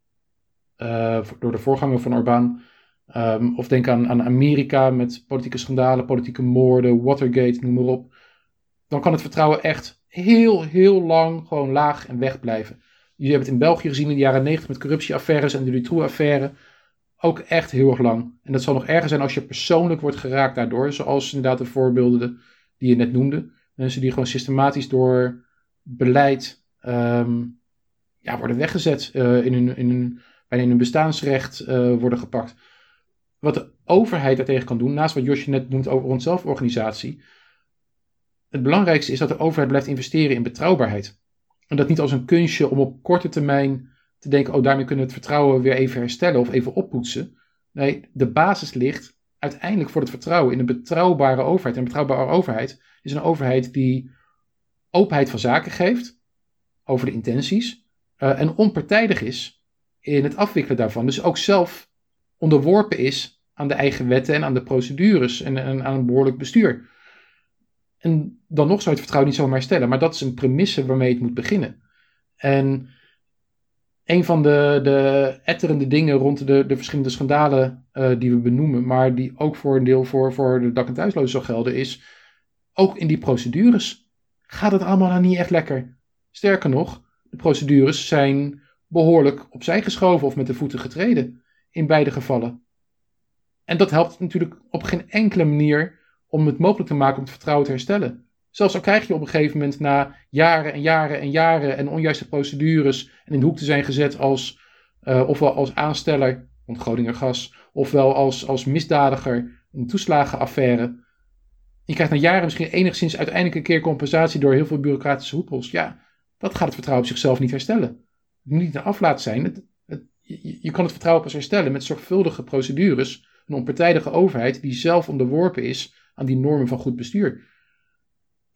uh, door de voorganger van Orbán. Um, of denk aan, aan Amerika met politieke schandalen, politieke moorden, Watergate, noem maar op. Dan kan het vertrouwen echt heel, heel lang gewoon laag en weg blijven. Jullie hebben het in België gezien in de jaren 90 met corruptieaffaires en de Dutroux-affaire. Ook echt heel erg lang. En dat zal nog erger zijn als je persoonlijk wordt geraakt daardoor. Zoals inderdaad de voorbeelden die je net noemde. Mensen die gewoon systematisch door beleid um, ja, worden weggezet. Uh, in hun, in hun, bijna in hun bestaansrecht uh, worden gepakt. Wat de overheid daartegen kan doen, naast wat Josje net noemt over rond zelforganisatie, het belangrijkste is dat de overheid blijft investeren in betrouwbaarheid. En dat niet als een kunstje om op korte termijn te denken, oh daarmee kunnen we het vertrouwen weer even herstellen of even oppoetsen. Nee, de basis ligt uiteindelijk voor het vertrouwen in een betrouwbare overheid. En een betrouwbare overheid is een overheid die openheid van zaken geeft over de intenties uh, en onpartijdig is in het afwikkelen daarvan. Dus ook zelf onderworpen is aan de eigen wetten en aan de procedures en, aan een behoorlijk bestuur. En dan nog zou je het vertrouwen niet zomaar herstellen. Maar dat is een premisse waarmee het moet beginnen. En een van de, de etterende dingen rond de, de verschillende schandalen uh, die we benoemen, maar die ook voor een deel voor, voor de dak- en thuislozen zal gelden, is ook in die procedures gaat het allemaal nou niet echt lekker. Sterker nog, de procedures zijn behoorlijk opzij geschoven of met de voeten getreden in beide gevallen. En dat helpt natuurlijk op geen enkele manier om het mogelijk te maken om het vertrouwen te herstellen. Zelfs al krijg je op een gegeven moment na jaren en jaren en jaren en onjuiste procedures en in de hoek te zijn gezet als, uh, ofwel als aansteller, want Groninger Gas, ofwel als, als misdadiger, een toeslagenaffaire. Je krijgt na jaren misschien enigszins uiteindelijk een keer compensatie door heel veel bureaucratische hoepels. Ja, dat gaat het vertrouwen op zichzelf niet herstellen. Het moet niet een aflaat zijn. Het, je, je kan het vertrouwen pas herstellen met zorgvuldige procedures, een onpartijdige overheid die zelf onderworpen is aan die normen van goed bestuur.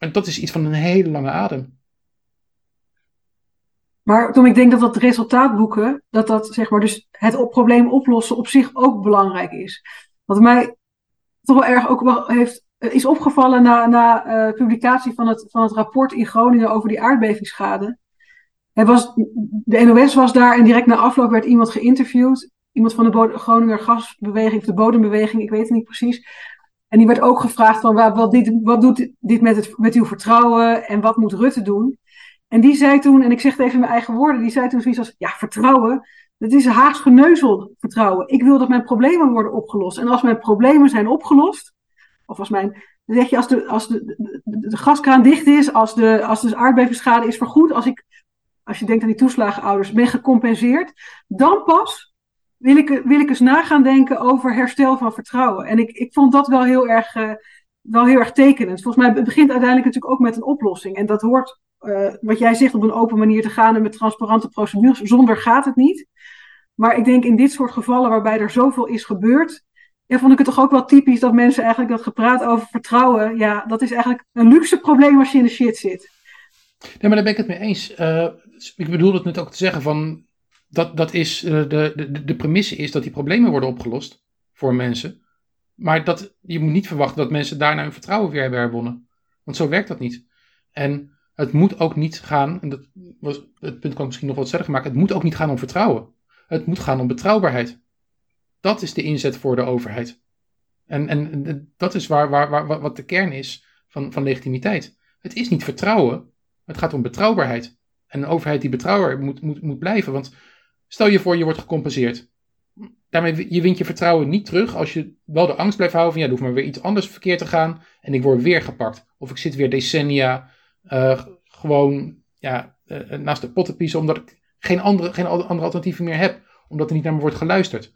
En dat is iets van een hele lange adem. Maar toen ik denk dat dat resultaat boeken, dat dat zeg maar dus het probleem oplossen op zich ook belangrijk is. Wat mij toch wel erg ook wel heeft, eh, is opgevallen na, na uh, publicatie van het, van het rapport in Groningen over die aardbevingsschade. Er was, de NOS was daar en direct na afloop werd iemand geïnterviewd. Iemand van de Groninger gasbeweging of de bodembeweging, ik weet het niet precies. En die werd ook gevraagd van wat, dit, wat doet dit met, het, met uw vertrouwen en wat moet Rutte doen? En die zei toen, en ik zeg het even in mijn eigen woorden, die zei toen zoiets als, ja, vertrouwen, dat is Haags geneuzel vertrouwen. Ik wil dat mijn problemen worden opgelost. En als mijn problemen zijn opgelost, of als mijn, zeg je, als de, als de gaskraan dicht is, als de, als de aardbevingsschade is vergoed, als ik, als je denkt aan die toeslagenouders, ben gecompenseerd, dan pas wil ik, wil ik eens na gaan denken over herstel van vertrouwen. En ik, ik vond dat wel heel erg, uh, wel heel erg tekenend. Volgens mij begint uiteindelijk natuurlijk ook met een oplossing. En dat hoort, uh, wat jij zegt, op een open manier te gaan en met transparante procedures. Zonder gaat het niet. Maar ik denk in dit soort gevallen waarbij er zoveel is gebeurd, vond ik het toch ook wel typisch dat mensen eigenlijk dat gepraat over vertrouwen, ja, dat is eigenlijk een luxe probleem als je in de shit zit. Nee, maar daar ben ik het mee eens. Uh, ik bedoel het net ook te zeggen van, dat, dat is, uh, de, de, de premisse is dat die problemen worden opgelost voor mensen. Maar dat, je moet niet verwachten dat mensen daarna hun vertrouwen weer hebben herwonnen. Want zo werkt dat niet. En het moet ook niet gaan, en dat was, het punt kan misschien nog wat sterker maken, het moet ook niet gaan om vertrouwen. Het moet gaan om betrouwbaarheid. Dat is de inzet voor de overheid. En, en dat is waar, waar, waar, wat de kern is van, van legitimiteit. Het is niet vertrouwen, het gaat om betrouwbaarheid. En een overheid die betrouwbaar moet, moet, moet blijven. Want Stel je voor, je wordt gecompenseerd. Daarmee je wint je vertrouwen niet terug als je wel de angst blijft houden van ja, er hoeft maar weer iets anders verkeerd te gaan en ik word weer gepakt. Of ik zit weer decennia uh, gewoon ja, uh, naast de pottenpiezen omdat ik geen andere, geen andere alternatieven meer heb. Omdat er niet naar me wordt geluisterd.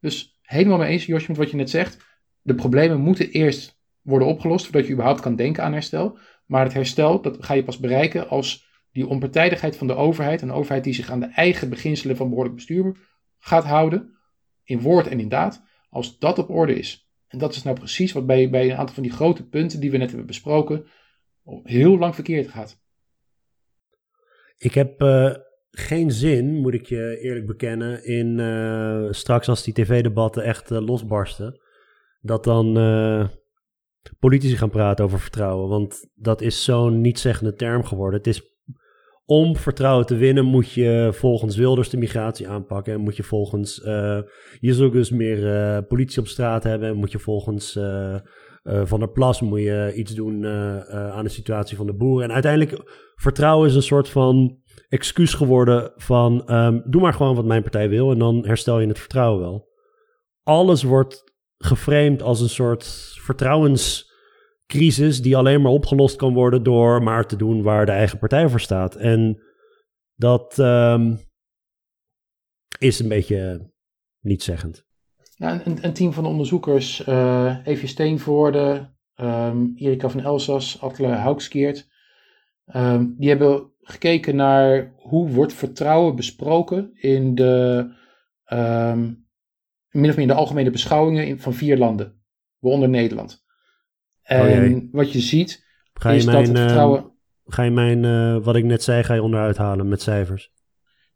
Dus helemaal mee eens, Josje, met wat je net zegt. De problemen moeten eerst worden opgelost voordat je überhaupt kan denken aan herstel. Maar het herstel, dat ga je pas bereiken als die onpartijdigheid van de overheid, een overheid die zich aan de eigen beginselen van behoorlijk bestuur gaat houden, in woord en in daad, als dat op orde is. En dat is nou precies wat bij, bij een aantal van die grote punten die we net hebben besproken, heel lang verkeerd gaat. Ik heb uh, geen zin, moet ik je eerlijk bekennen, in uh, straks als die tv-debatten echt uh, losbarsten, dat dan politici gaan praten over vertrouwen. Want dat is zo'n niet-zeggende term geworden. Het is om vertrouwen te winnen moet je volgens Wilders de migratie aanpakken. En moet je volgens uh, dus meer uh, politie op straat hebben. En moet je volgens uh, Van der Plas moet je iets doen aan de situatie van de boeren. En uiteindelijk vertrouwen is een soort van excuus geworden van um, doe maar gewoon wat mijn partij wil en dan herstel je het vertrouwen wel. Alles wordt geframed als een soort vertrouwens crisis die alleen maar opgelost kan worden door maar te doen waar de eigen partij voor staat. En dat um, is een beetje nietszeggend. Ja, een, een team van onderzoekers, uh, Evie Steenvoorde, um, Erika van Elsas, Atle Houkskeert, um, die hebben gekeken naar hoe wordt vertrouwen besproken in de, min of meer in de algemene beschouwingen van vier landen, waaronder Nederland. Oh, en wat je ziet, ga je is mijn, dat het eh, vertrouwen... ga je mijn, uh, wat ik net zei, ga je onderuit halen met cijfers?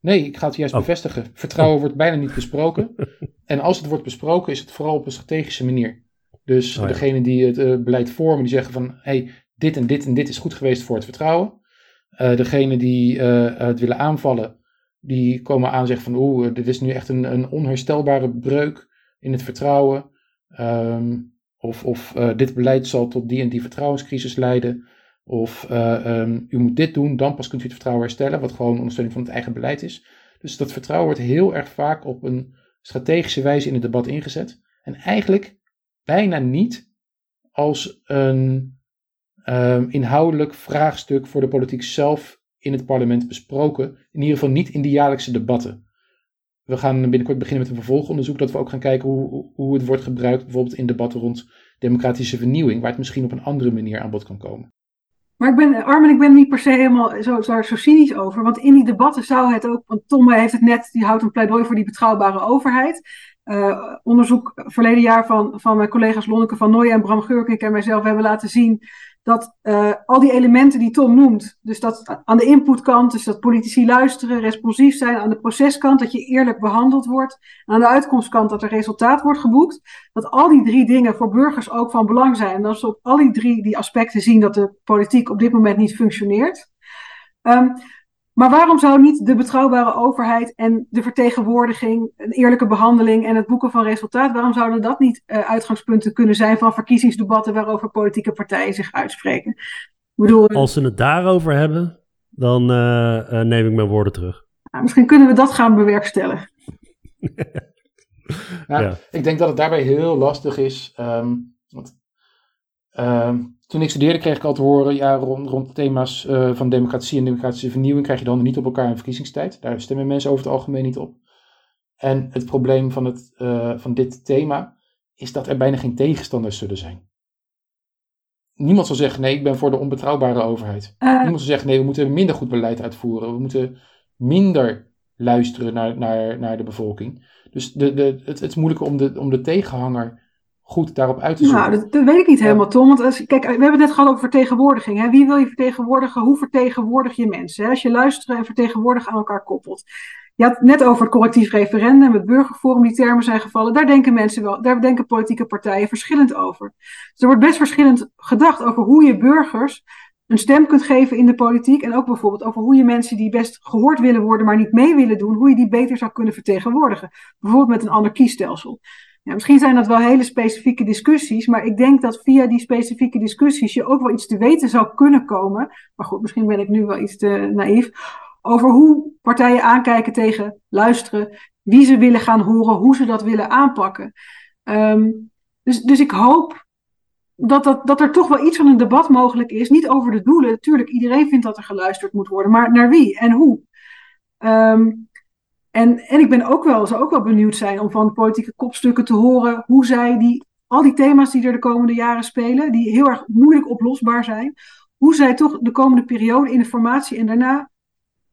Nee, ik ga het juist oh. bevestigen. Vertrouwen wordt bijna niet besproken. en als het wordt besproken, is het vooral op een strategische manier. Dus oh, degene die het uh, beleid vormen, die zeggen van... hey, dit en dit en dit is goed geweest voor het vertrouwen. Uh, degene die het willen aanvallen, die komen aan en zeggen van... oeh, dit is nu echt een, een onherstelbare breuk in het vertrouwen. Um, of, of uh, dit beleid zal tot die en die vertrouwenscrisis leiden. Of uh, um, u moet dit doen, dan pas kunt u het vertrouwen herstellen, wat gewoon ondersteuning van het eigen beleid is. Dus dat vertrouwen wordt heel erg vaak op een strategische wijze in het debat ingezet. En eigenlijk bijna niet als een um, inhoudelijk vraagstuk voor de politiek zelf in het parlement besproken. In ieder geval niet in de jaarlijkse debatten. We gaan binnenkort beginnen met een vervolgonderzoek dat we ook gaan kijken hoe, hoe het wordt gebruikt bijvoorbeeld in debatten rond democratische vernieuwing, waar het misschien op een andere manier aan bod kan komen. Maar ik ben, Armin, ik ben niet per se helemaal zo, zo, cynisch over. Want in die debatten zou het ook, want Tom heeft het net, die houdt een pleidooi voor die betrouwbare overheid. Uh, onderzoek verleden jaar van, van mijn collega's Lonneke van Nooyen en Bram Geurkink en mijzelf hebben laten zien dat uh, al die elementen die Tom noemt, dus dat aan de inputkant, dus dat politici luisteren, responsief zijn, aan de proceskant, dat je eerlijk behandeld wordt, aan de uitkomstkant dat er resultaat wordt geboekt, dat al die drie dingen voor burgers ook van belang zijn. En als ze op al die drie die aspecten zien dat de politiek op dit moment niet functioneert. Um, maar waarom zou niet de betrouwbare overheid en de vertegenwoordiging, een eerlijke behandeling en het boeken van resultaat, waarom zouden dat niet uh, uitgangspunten kunnen zijn van verkiezingsdebatten waarover politieke partijen zich uitspreken? Ik bedoel, Als ze het daarover hebben, dan uh, uh, neem ik mijn woorden terug. Nou, misschien kunnen we dat gaan bewerkstelligen. ja, ja, Ik denk dat het daarbij heel lastig is. Um, want, um, toen ik studeerde kreeg ik al te horen, ja, rond, rond thema's uh, van democratie en democratische vernieuwing krijg je dan niet op elkaar in verkiezingstijd. Daar stemmen mensen over het algemeen niet op. En het probleem van, het, uh, van dit thema is dat er bijna geen tegenstanders zullen zijn. Niemand zal zeggen, nee, ik ben voor de onbetrouwbare overheid. Uh. Niemand zal zeggen, nee, we moeten minder goed beleid uitvoeren. We moeten minder luisteren naar, naar, naar de bevolking. Dus de, de, het, het is moeilijker om de, om de tegenhanger goed daarop uit te zoeken? Nou, dat, dat weet ik niet helemaal, Tom. Want als, kijk, we hebben het net gehad over vertegenwoordiging. Hè? Wie wil je vertegenwoordigen? Hoe vertegenwoordig je mensen? Hè? Als je luisteren en vertegenwoordigen aan elkaar koppelt. Je had net over het collectief referendum, het burgerforum, die termen zijn gevallen. Daar denken mensen wel, daar denken politieke partijen verschillend over. Dus er wordt best verschillend gedacht over hoe je burgers een stem kunt geven in de politiek. En ook bijvoorbeeld over hoe je mensen die best gehoord willen worden, maar niet mee willen doen, hoe je die beter zou kunnen vertegenwoordigen. Bijvoorbeeld met een ander kiesstelsel. Ja, misschien zijn dat wel hele specifieke discussies, maar ik denk dat via die specifieke discussies je ook wel iets te weten zou kunnen komen. Maar goed, misschien ben ik nu wel iets te naïef. Over hoe partijen aankijken tegen luisteren, wie ze willen gaan horen, hoe ze dat willen aanpakken. Um, dus, dus ik hoop dat, dat, dat er toch wel iets van een debat mogelijk is. Niet over de doelen. Natuurlijk, iedereen vindt dat er geluisterd moet worden, maar naar wie en hoe. Um, en, en ik ben ook wel, zou ook wel benieuwd zijn om van politieke kopstukken te horen hoe zij die, al die thema's die er de komende jaren spelen, die heel erg moeilijk oplosbaar zijn, hoe zij toch de komende periode in de formatie en daarna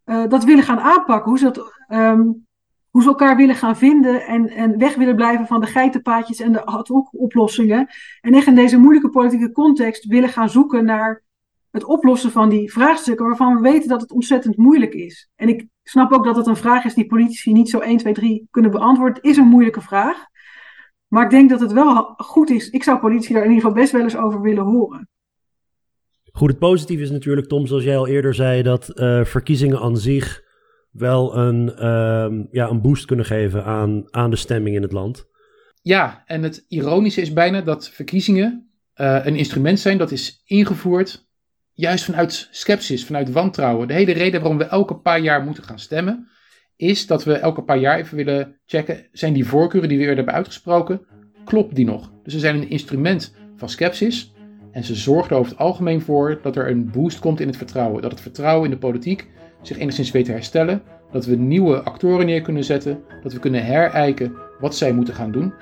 uh, dat willen gaan aanpakken. Hoe ze, dat, um, hoe ze elkaar willen gaan vinden en, en weg willen blijven van de geitenpaadjes en de ad-hoc-oplossingen. En echt in deze moeilijke politieke context willen gaan zoeken naar het oplossen van die vraagstukken waarvan we weten dat het ontzettend moeilijk is. En ik snap ook dat het een vraag is die politici niet zo 1, 2, 3 kunnen beantwoorden. Het is een moeilijke vraag. Maar ik denk dat het wel goed is. Ik zou politici daar in ieder geval best wel eens over willen horen. Goed, het positieve is natuurlijk, Tom, zoals jij al eerder zei, dat uh, verkiezingen aan zich wel een, uh, ja, een boost kunnen geven aan, aan de stemming in het land. Ja, en het ironische is bijna dat verkiezingen uh, een instrument zijn dat is ingevoerd juist vanuit sceptisch, vanuit wantrouwen. De hele reden waarom we elke paar jaar moeten gaan stemmen, is dat we elke paar jaar even willen checken, zijn die voorkeuren die we eerder hebben uitgesproken, klopt die nog? Dus ze zijn een instrument van sceptisch en ze zorgen er over het algemeen voor dat er een boost komt in het vertrouwen. Dat het vertrouwen in de politiek zich enigszins weet te herstellen, dat we nieuwe actoren neer kunnen zetten, dat we kunnen herijken wat zij moeten gaan doen.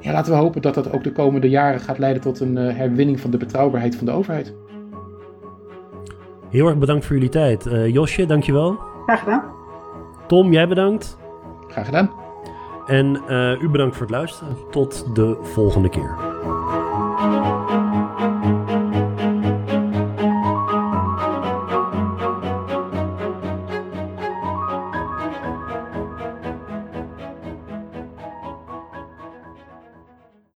Ja, laten we hopen dat dat ook de komende jaren gaat leiden tot een uh, herwinning van de betrouwbaarheid van de overheid. Heel erg bedankt voor jullie tijd. Uh, Josje, dankjewel. Graag gedaan. Tom, jij bedankt. Graag gedaan. En uh, u bedankt voor het luisteren. Tot de volgende keer.